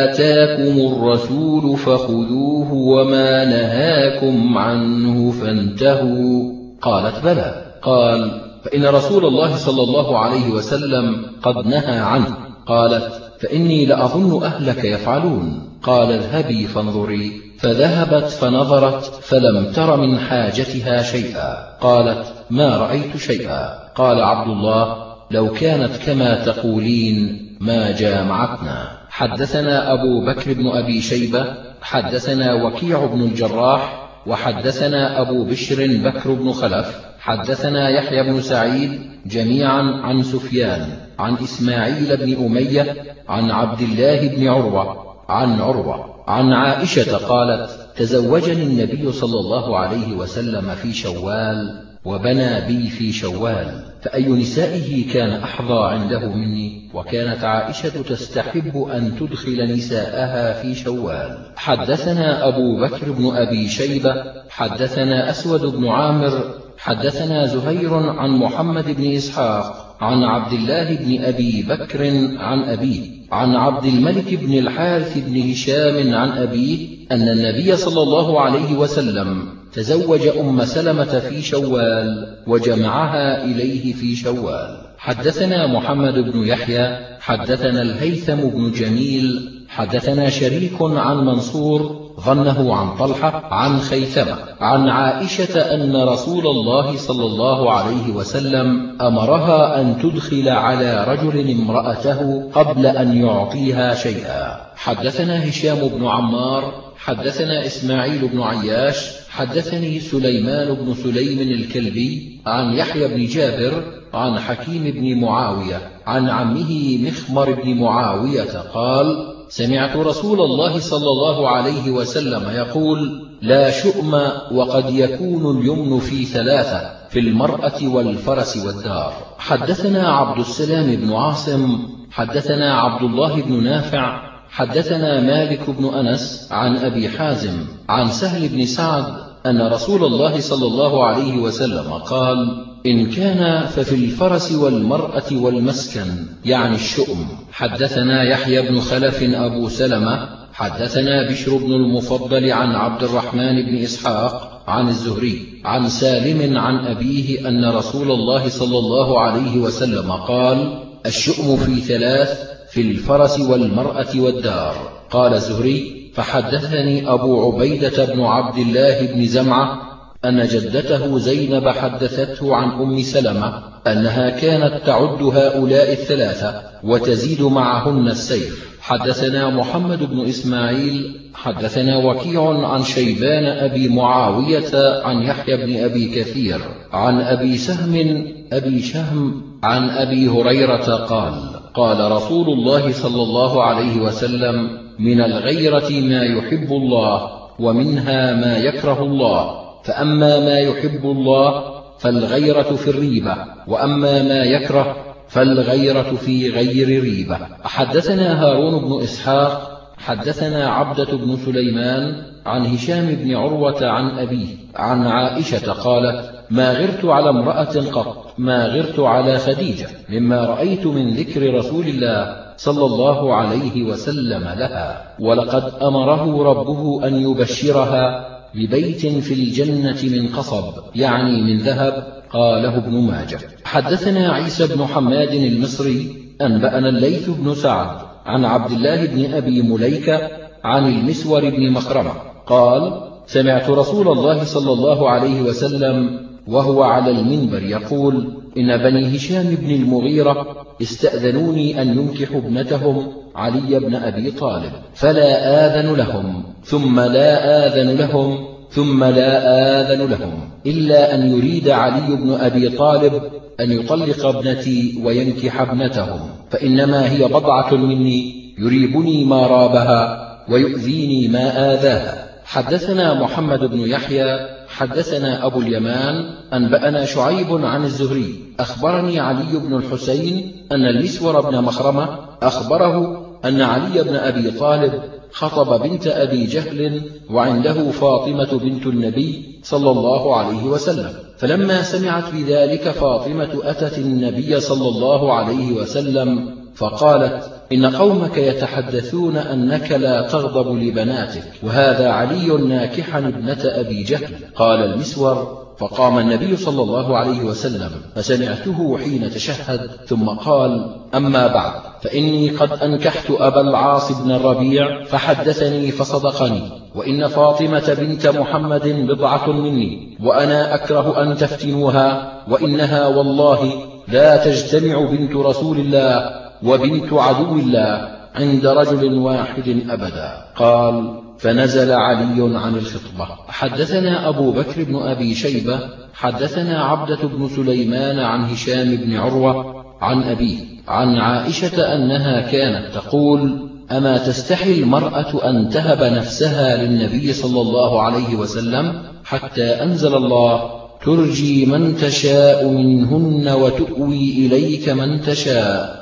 آتاكم الرسول فخذوه وما نهاكم عنه فانتهوا. قالت بلى. قال فإن رسول الله صلى الله عليه وسلم قد نهى عنه. قالت فإني لأظن أهلك يفعلون. قال اذهبي فانظري. فذهبت فنظرت فلم تر من حاجتها شيئا. قالت ما رأيت شيئا. قال عبد الله لو كانت كما تقولين ما جامعتنا. حدثنا أبو بكر بن أبي شيبة حدثنا وكيع بن الجراح وحدثنا أبو بشر بكر بن خلف حدثنا يحيى بن سعيد جميعا عن سفيان عن إسماعيل بن أمية عن عبد الله بن عروة عن عروة. عن عائشة قالت تزوجني النبي صلى الله عليه وسلم في شوال وبنى بي في شوال فأي نسائه كان أحظى عنده مني وكانت عائشة تستحب أن تدخل نساءها في شوال. حدثنا أبو بكر بن أبي شيبة حدثنا أسود بن عامر حدثنا زهير عن محمد بن إسحاق عن عبد الله بن أبي بكر عن أبيه. عن عبد الملك بن الحارث بن هشام عن أبيه أن النبي صلى الله عليه وسلم تزوج أم سلمة في شوال وجمعها إليه في شوال. حدثنا محمد بن يحيى حدثنا الهيثم بن جميل حدثنا شريك عن منصور ظنه عن طلحة عن خيثمة عن عائشة أن رسول الله صلى الله عليه وسلم أمرها أن تدخل على رجل امرأته قبل أن يعطيها شيئا. حدثنا هشام بن عمار حدثنا إسماعيل بن عياش حدثني سليمان بن سليم الكلبي عن يحيى بن جابر عن حكيم بن معاوية عن عمه مخمر بن معاوية قال سمعت رسول الله صلى الله عليه وسلم يقول لا شؤم وقد يكون اليمن في ثلاثة في المرأة والفرس والدار. حدثنا عبد السلام بن عاصم حدثنا عبد الله بن نافع حدثنا مالك بن أنس عن أبي حازم عن سهل بن سعد أن رسول الله صلى الله عليه وسلم قال إن كان ففي الفرس والمرأة والمسكن يعني الشؤم. حدثنا يحيى بن خلف أبو سلمة حدثنا بشر بن المفضل عن عبد الرحمن بن إسحاق عن الزهري عن سالم عن أبيه أن رسول الله صلى الله عليه وسلم قال الشؤم في ثلاث في الفرس والمرأة والدار. قال الزهري فحدثني أبو عبيدة بن عبد الله بن زمعة أن جدته زينب حدثته عن أم سلمة أنها كانت تعد هؤلاء الثلاثة وتزيد معهن السيف. حدثنا محمد بن إسماعيل حدثنا وكيع عن شيبان أبي معاوية عن يحيى بن أبي كثير عن أبي سهم أبي شهم عن أبي هريرة قال قال رسول الله صلى الله عليه وسلم من الغيرة ما يحب الله ومنها ما يكره الله فأما ما يحب الله فالغيرة في الريبة وأما ما يكره فالغيرة في غير ريبة. حدثنا هارون بن إسحاق حدثنا عبدة بن سليمان عن هشام بن عروة عن أبيه عن عائشة قالت ما غرت على امرأة قط ما غرت على خديجة مما رأيت من ذكر رسول الله صلى الله عليه وسلم لها ولقد أمره ربه أن يبشرها ببيت في الجنة من قصب يعني من ذهب قاله ابن ماجه. حدثنا عيسى بن حماد المصري أنبأنا الليث بن سعد عن عبد الله بن أبي مليكة عن المسور بن مخرمة قال سمعت رسول الله صلى الله عليه وسلم وهو على المنبر يقول إن بني هشام بن المغيرة استأذنوني أن ينكحوا ابنتهم علي بن أبي طالب. فلا آذن لهم ثم لا آذن لهم ثم لا آذن لهم. إلا أن يريد علي بن أبي طالب أن يطلق ابنتي وينكح ابنتهم. فإنما هي بضعة مني يريبني ما رابها ويؤذيني ما آذاها. حدثنا محمد بن يحيى حدثنا أبو اليمان أنبأنا شعيب عن الزهري. أخبرني علي بن الحسين أن المسور بن مخرمة أخبره أن علي بن أبي طالب خطب بنت أبي جهل وعنده فاطمة بنت النبي صلى الله عليه وسلم. فلما سمعت بذلك فاطمة أتت النبي صلى الله عليه وسلم فقالت إن قومك يتحدثون أنك لا تغضب لبناتك وهذا علي ناكحا ابنة أبي جهل. قال المسور فقام النبي صلى الله عليه وسلم فسمعته حين تشهد ثم قال أما بعد فإني قد أنكحت أبا العاص بن الربيع فحدثني فصدقني وإن فاطمة بنت محمد بضعة مني وأنا أكره أن تفتنوها وإنها والله لا تجتمع بنت رسول الله وبنت عدو الله عند رجل واحد أبدا. قال فنزل علي عن الخطبة. حدثنا أبو بكر بن أبي شيبة حدثنا عبدة بن سليمان عن هشام بن عروة عن أبيه عن عائشة أنها كانت تقول أما تستحي المرأة أن تهب نفسها للنبي صلى الله عليه وسلم حتى أنزل الله ترجي من تشاء منهن وتؤوي إليك من تشاء.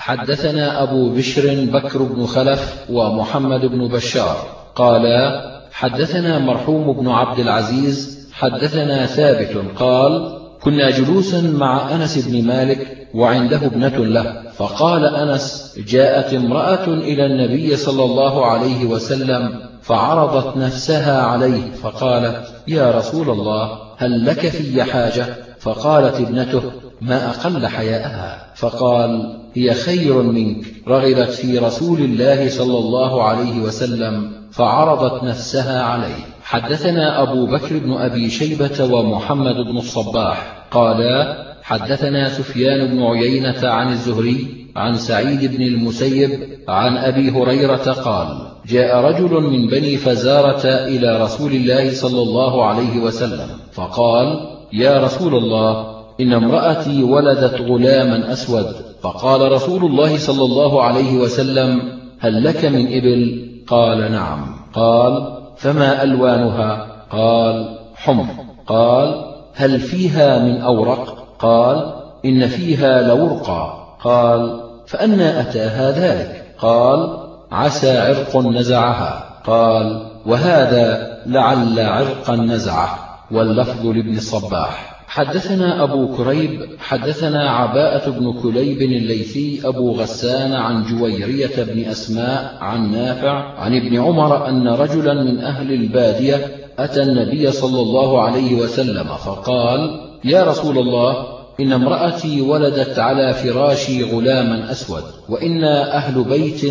حدثنا أبو بشر بكر بن خلف ومحمد بن بشار. قالا حدثنا مرحوم بن عبد العزيز حدثنا ثابت قال كنا جلوسا مع أنس بن مالك وعنده ابنة له فقال أنس جاءت امرأة إلى النبي صلى الله عليه وسلم فعرضت نفسها عليه فقالت يا رسول الله هل لك في حاجة؟ فقالت ابنته ما أقل حياءها. فقال هي خير منك. رغبت في رسول الله صلى الله عليه وسلم فعرضت نفسها عليه. حدثنا أبو بكر بن أبي شيبة ومحمد بن الصباح. قالا حدثنا سفيان بن عيينة عن الزهري عن سعيد بن المسيب عن أبي هريرة قال جاء رجل من بني فزارة إلى رسول الله صلى الله عليه وسلم فقال يا رسول الله إن امرأتي ولدت غلاما أسود. فقال رسول الله صلى الله عليه وسلم هل لك من إبل؟ قال نعم. قال فما ألوانها؟ قال حمر. قال هل فيها من أورق؟ قال إن فيها لورقا. قال فأنا أتاها ذلك. قال عسى عرق نزعها. قال وهذا لعل عرقا نزعه. واللفظ لابن الصباح حدثنا أبو كريب حدثنا عباءة بن كليب الليثي أبو غسان عن جويرية بن أسماء عن نافع عن ابن عمر أن رجلا من أهل البادية أتى النبي صلى الله عليه وسلم فقال يا رسول الله إن امرأتي ولدت على فراشي غلاما أسود وإنا أهل بيت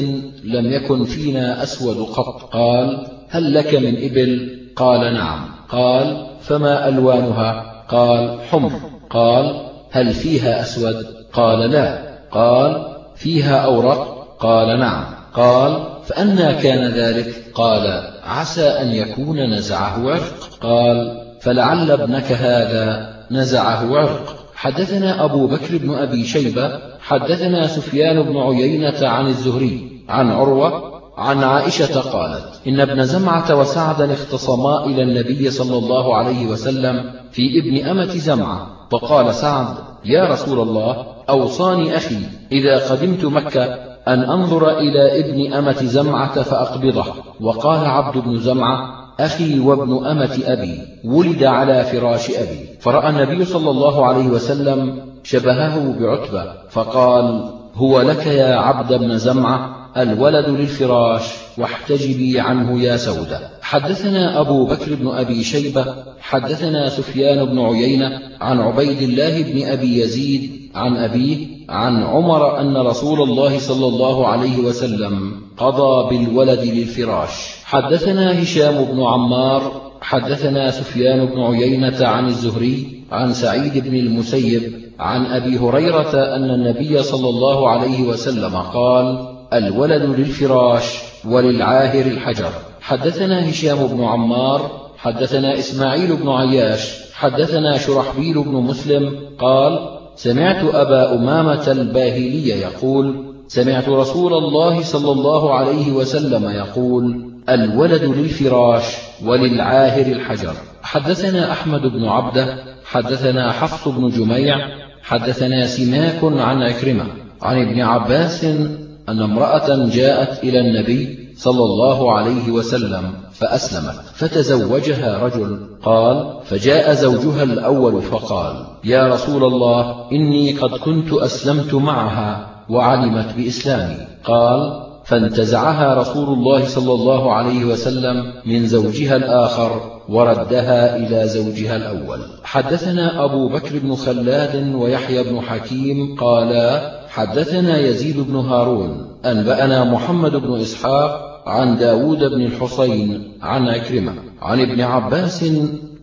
لم يكن فينا أسود قط. قال هل لك من إبل؟ قال نعم. قال فما ألوانها؟ قال حمر قال هل فيها أسود؟ قال لا. قال فيها أورق؟ قال نعم. قال فأنا كان ذلك؟ قال عسى أن يكون نزعه عرق. قال فلعل ابنك هذا نزعه عرق. حدثنا أبو بكر بن أبي شيبة حدثنا سفيان بن عيينة عن الزهري عن عروة عن عائشة قالت إن ابن زمعة وسعدا اختصما إلى النبي صلى الله عليه وسلم في ابن أمة زمعة فقال سعد يا رسول الله أوصاني أخي إذا قدمت مكة أن أنظر إلى ابن أمة زمعة فأقبضه. وقال عبد بن زمعة أخي وابن أمة أبي ولد على فراش أبي. فرأى النبي صلى الله عليه وسلم شبهه بعتبة فقال هو لك يا عبد بن زمعة؟ الولد للفراش واحتجبي عنه يا سودة. حدثنا أبو بكر بن أبي شيبة حدثنا سفيان بن عيينة عن عبيد الله بن أبي يزيد عن أبيه عن عمر أن رسول الله صلى الله عليه وسلم قضى بالولد للفراش. حدثنا هشام بن عمار حدثنا سفيان بن عيينة عن الزهري عن سعيد بن المسيب عن أبي هريرة أن النبي صلى الله عليه وسلم قال الولد للفراش وللعاهر الحجر. حدثنا هشام بن عمار حدثنا إسماعيل بن عياش حدثنا شرحبيل بن مسلم قال سمعت أبا أمامة الباهلي يقول سمعت رسول الله صلى الله عليه وسلم يقول الولد للفراش وللعاهر الحجر. حدثنا أحمد بن عبده حدثنا حفص بن جميع حدثنا سماك عن عكرمة عن ابن عباس أن امرأة جاءت إلى النبي صلى الله عليه وسلم فأسلمت. فتزوجها رجل قال فجاء زوجها الأول فقال يا رسول الله إني قد كنت أسلمت معها وعلمت بإسلامي. قال فانتزعها رسول الله صلى الله عليه وسلم من زوجها الآخر وردها إلى زوجها الأول. حدثنا أبو بكر بن خلاد ويحيى بن حكيم قالا حدثنا يزيد بن هارون أنبأنا محمد بن إسحاق عن داود بن الحصين عن عكرمة عن ابن عباس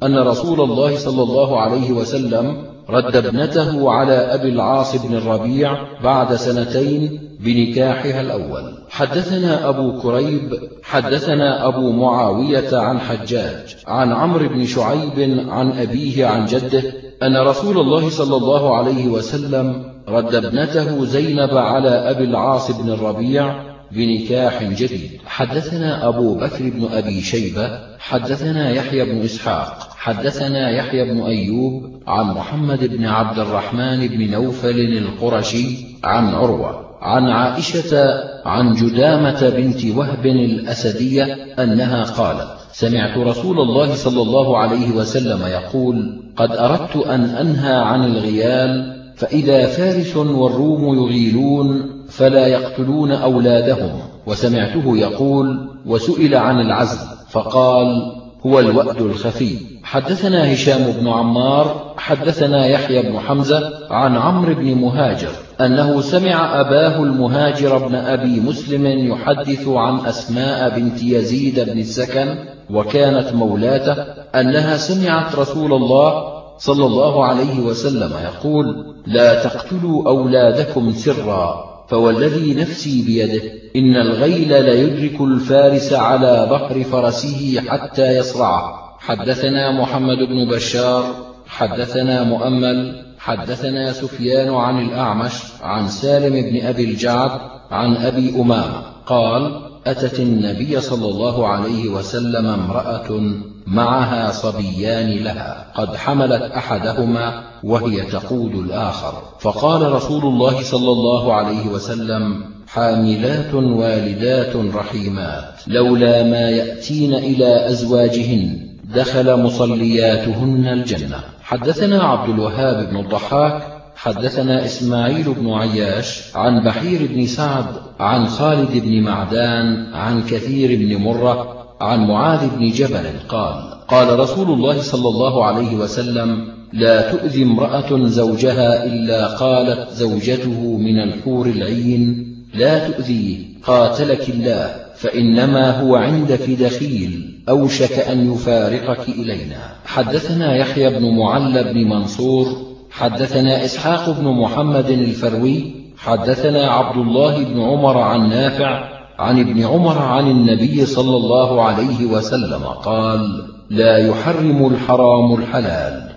أن رسول الله صلى الله عليه وسلم رد ابنته على أبي العاص بن الربيع بعد سنتين بنكاحها الأول. حدثنا أبو كريب حدثنا أبو معاوية عن حجاج عن عمرو بن شعيب عن أبيه عن جده أن رسول الله صلى الله عليه وسلم رد ابنته زينب على أبي العاص بن الربيع بنكاح جديد. حدثنا أبو بكر بن أبي شيبة حدثنا يحيى بن إسحاق حدثنا يحيى بن أيوب عن محمد بن عبد الرحمن بن نوفل القرشي عن عروة عن عائشة عن جدامة بنت وهب الأسدية أنها قالت سمعت رسول الله صلى الله عليه وسلم يقول قد أردت أن أنهى عن الغيال فإذا فارس والروم يغيلون فلا يقتلون أولادهم. وسمعته يقول وسئل عن العزل فقال هو الوأد الخفي. حدثنا هشام بن عمار حدثنا يحيى بن حمزة عن عمرو بن مهاجر أنه سمع أباه المهاجر بن أبي مسلم يحدث عن أسماء بنت يزيد بن السكن وكانت مولاتة أنها سمعت رسول الله صلى الله عليه وسلم يقول لا تقتلوا أولادكم سرا فوالذي نفسي بيده إن الغيل ليدرك الفارس على ظهر فرسه حتى يصرعه حدثنا محمد بن بشار حدثنا مؤمل حدثنا سفيان عن الأعمش عن سالم بن أبي الجعد عن أبي أمامة قال أتت النبي صلى الله عليه وسلم امرأة معها صبيان لها قد حملت أحدهما وهي تقود الآخر. فقال رسول الله صلى الله عليه وسلم حاملات والدات رحيمات لولا ما يأتين إلى أزواجهن دخل مصلياتهن الجنة. حدثنا عبد الوهاب بن الضحاك حدثنا إسماعيل بن عياش عن بحير بن سعد عن خالد بن معدان عن كثير بن مرة عن معاذ بن جبل قال قال رسول الله صلى الله عليه وسلم لا تؤذي امرأة زوجها إلا قالت زوجته من الحور العين لا تؤذيه قاتلك الله فإنما هو عندك دخيل أوشك أن يفارقك إلينا. حدثنا يحيى بن معل بن منصور حدثنا إسحاق بن محمد الفروي حدثنا عبد الله بن عمر عن نافع عن ابن عمر عن النبي صلى الله عليه وسلم قال لا يحرم الحرام الحلال.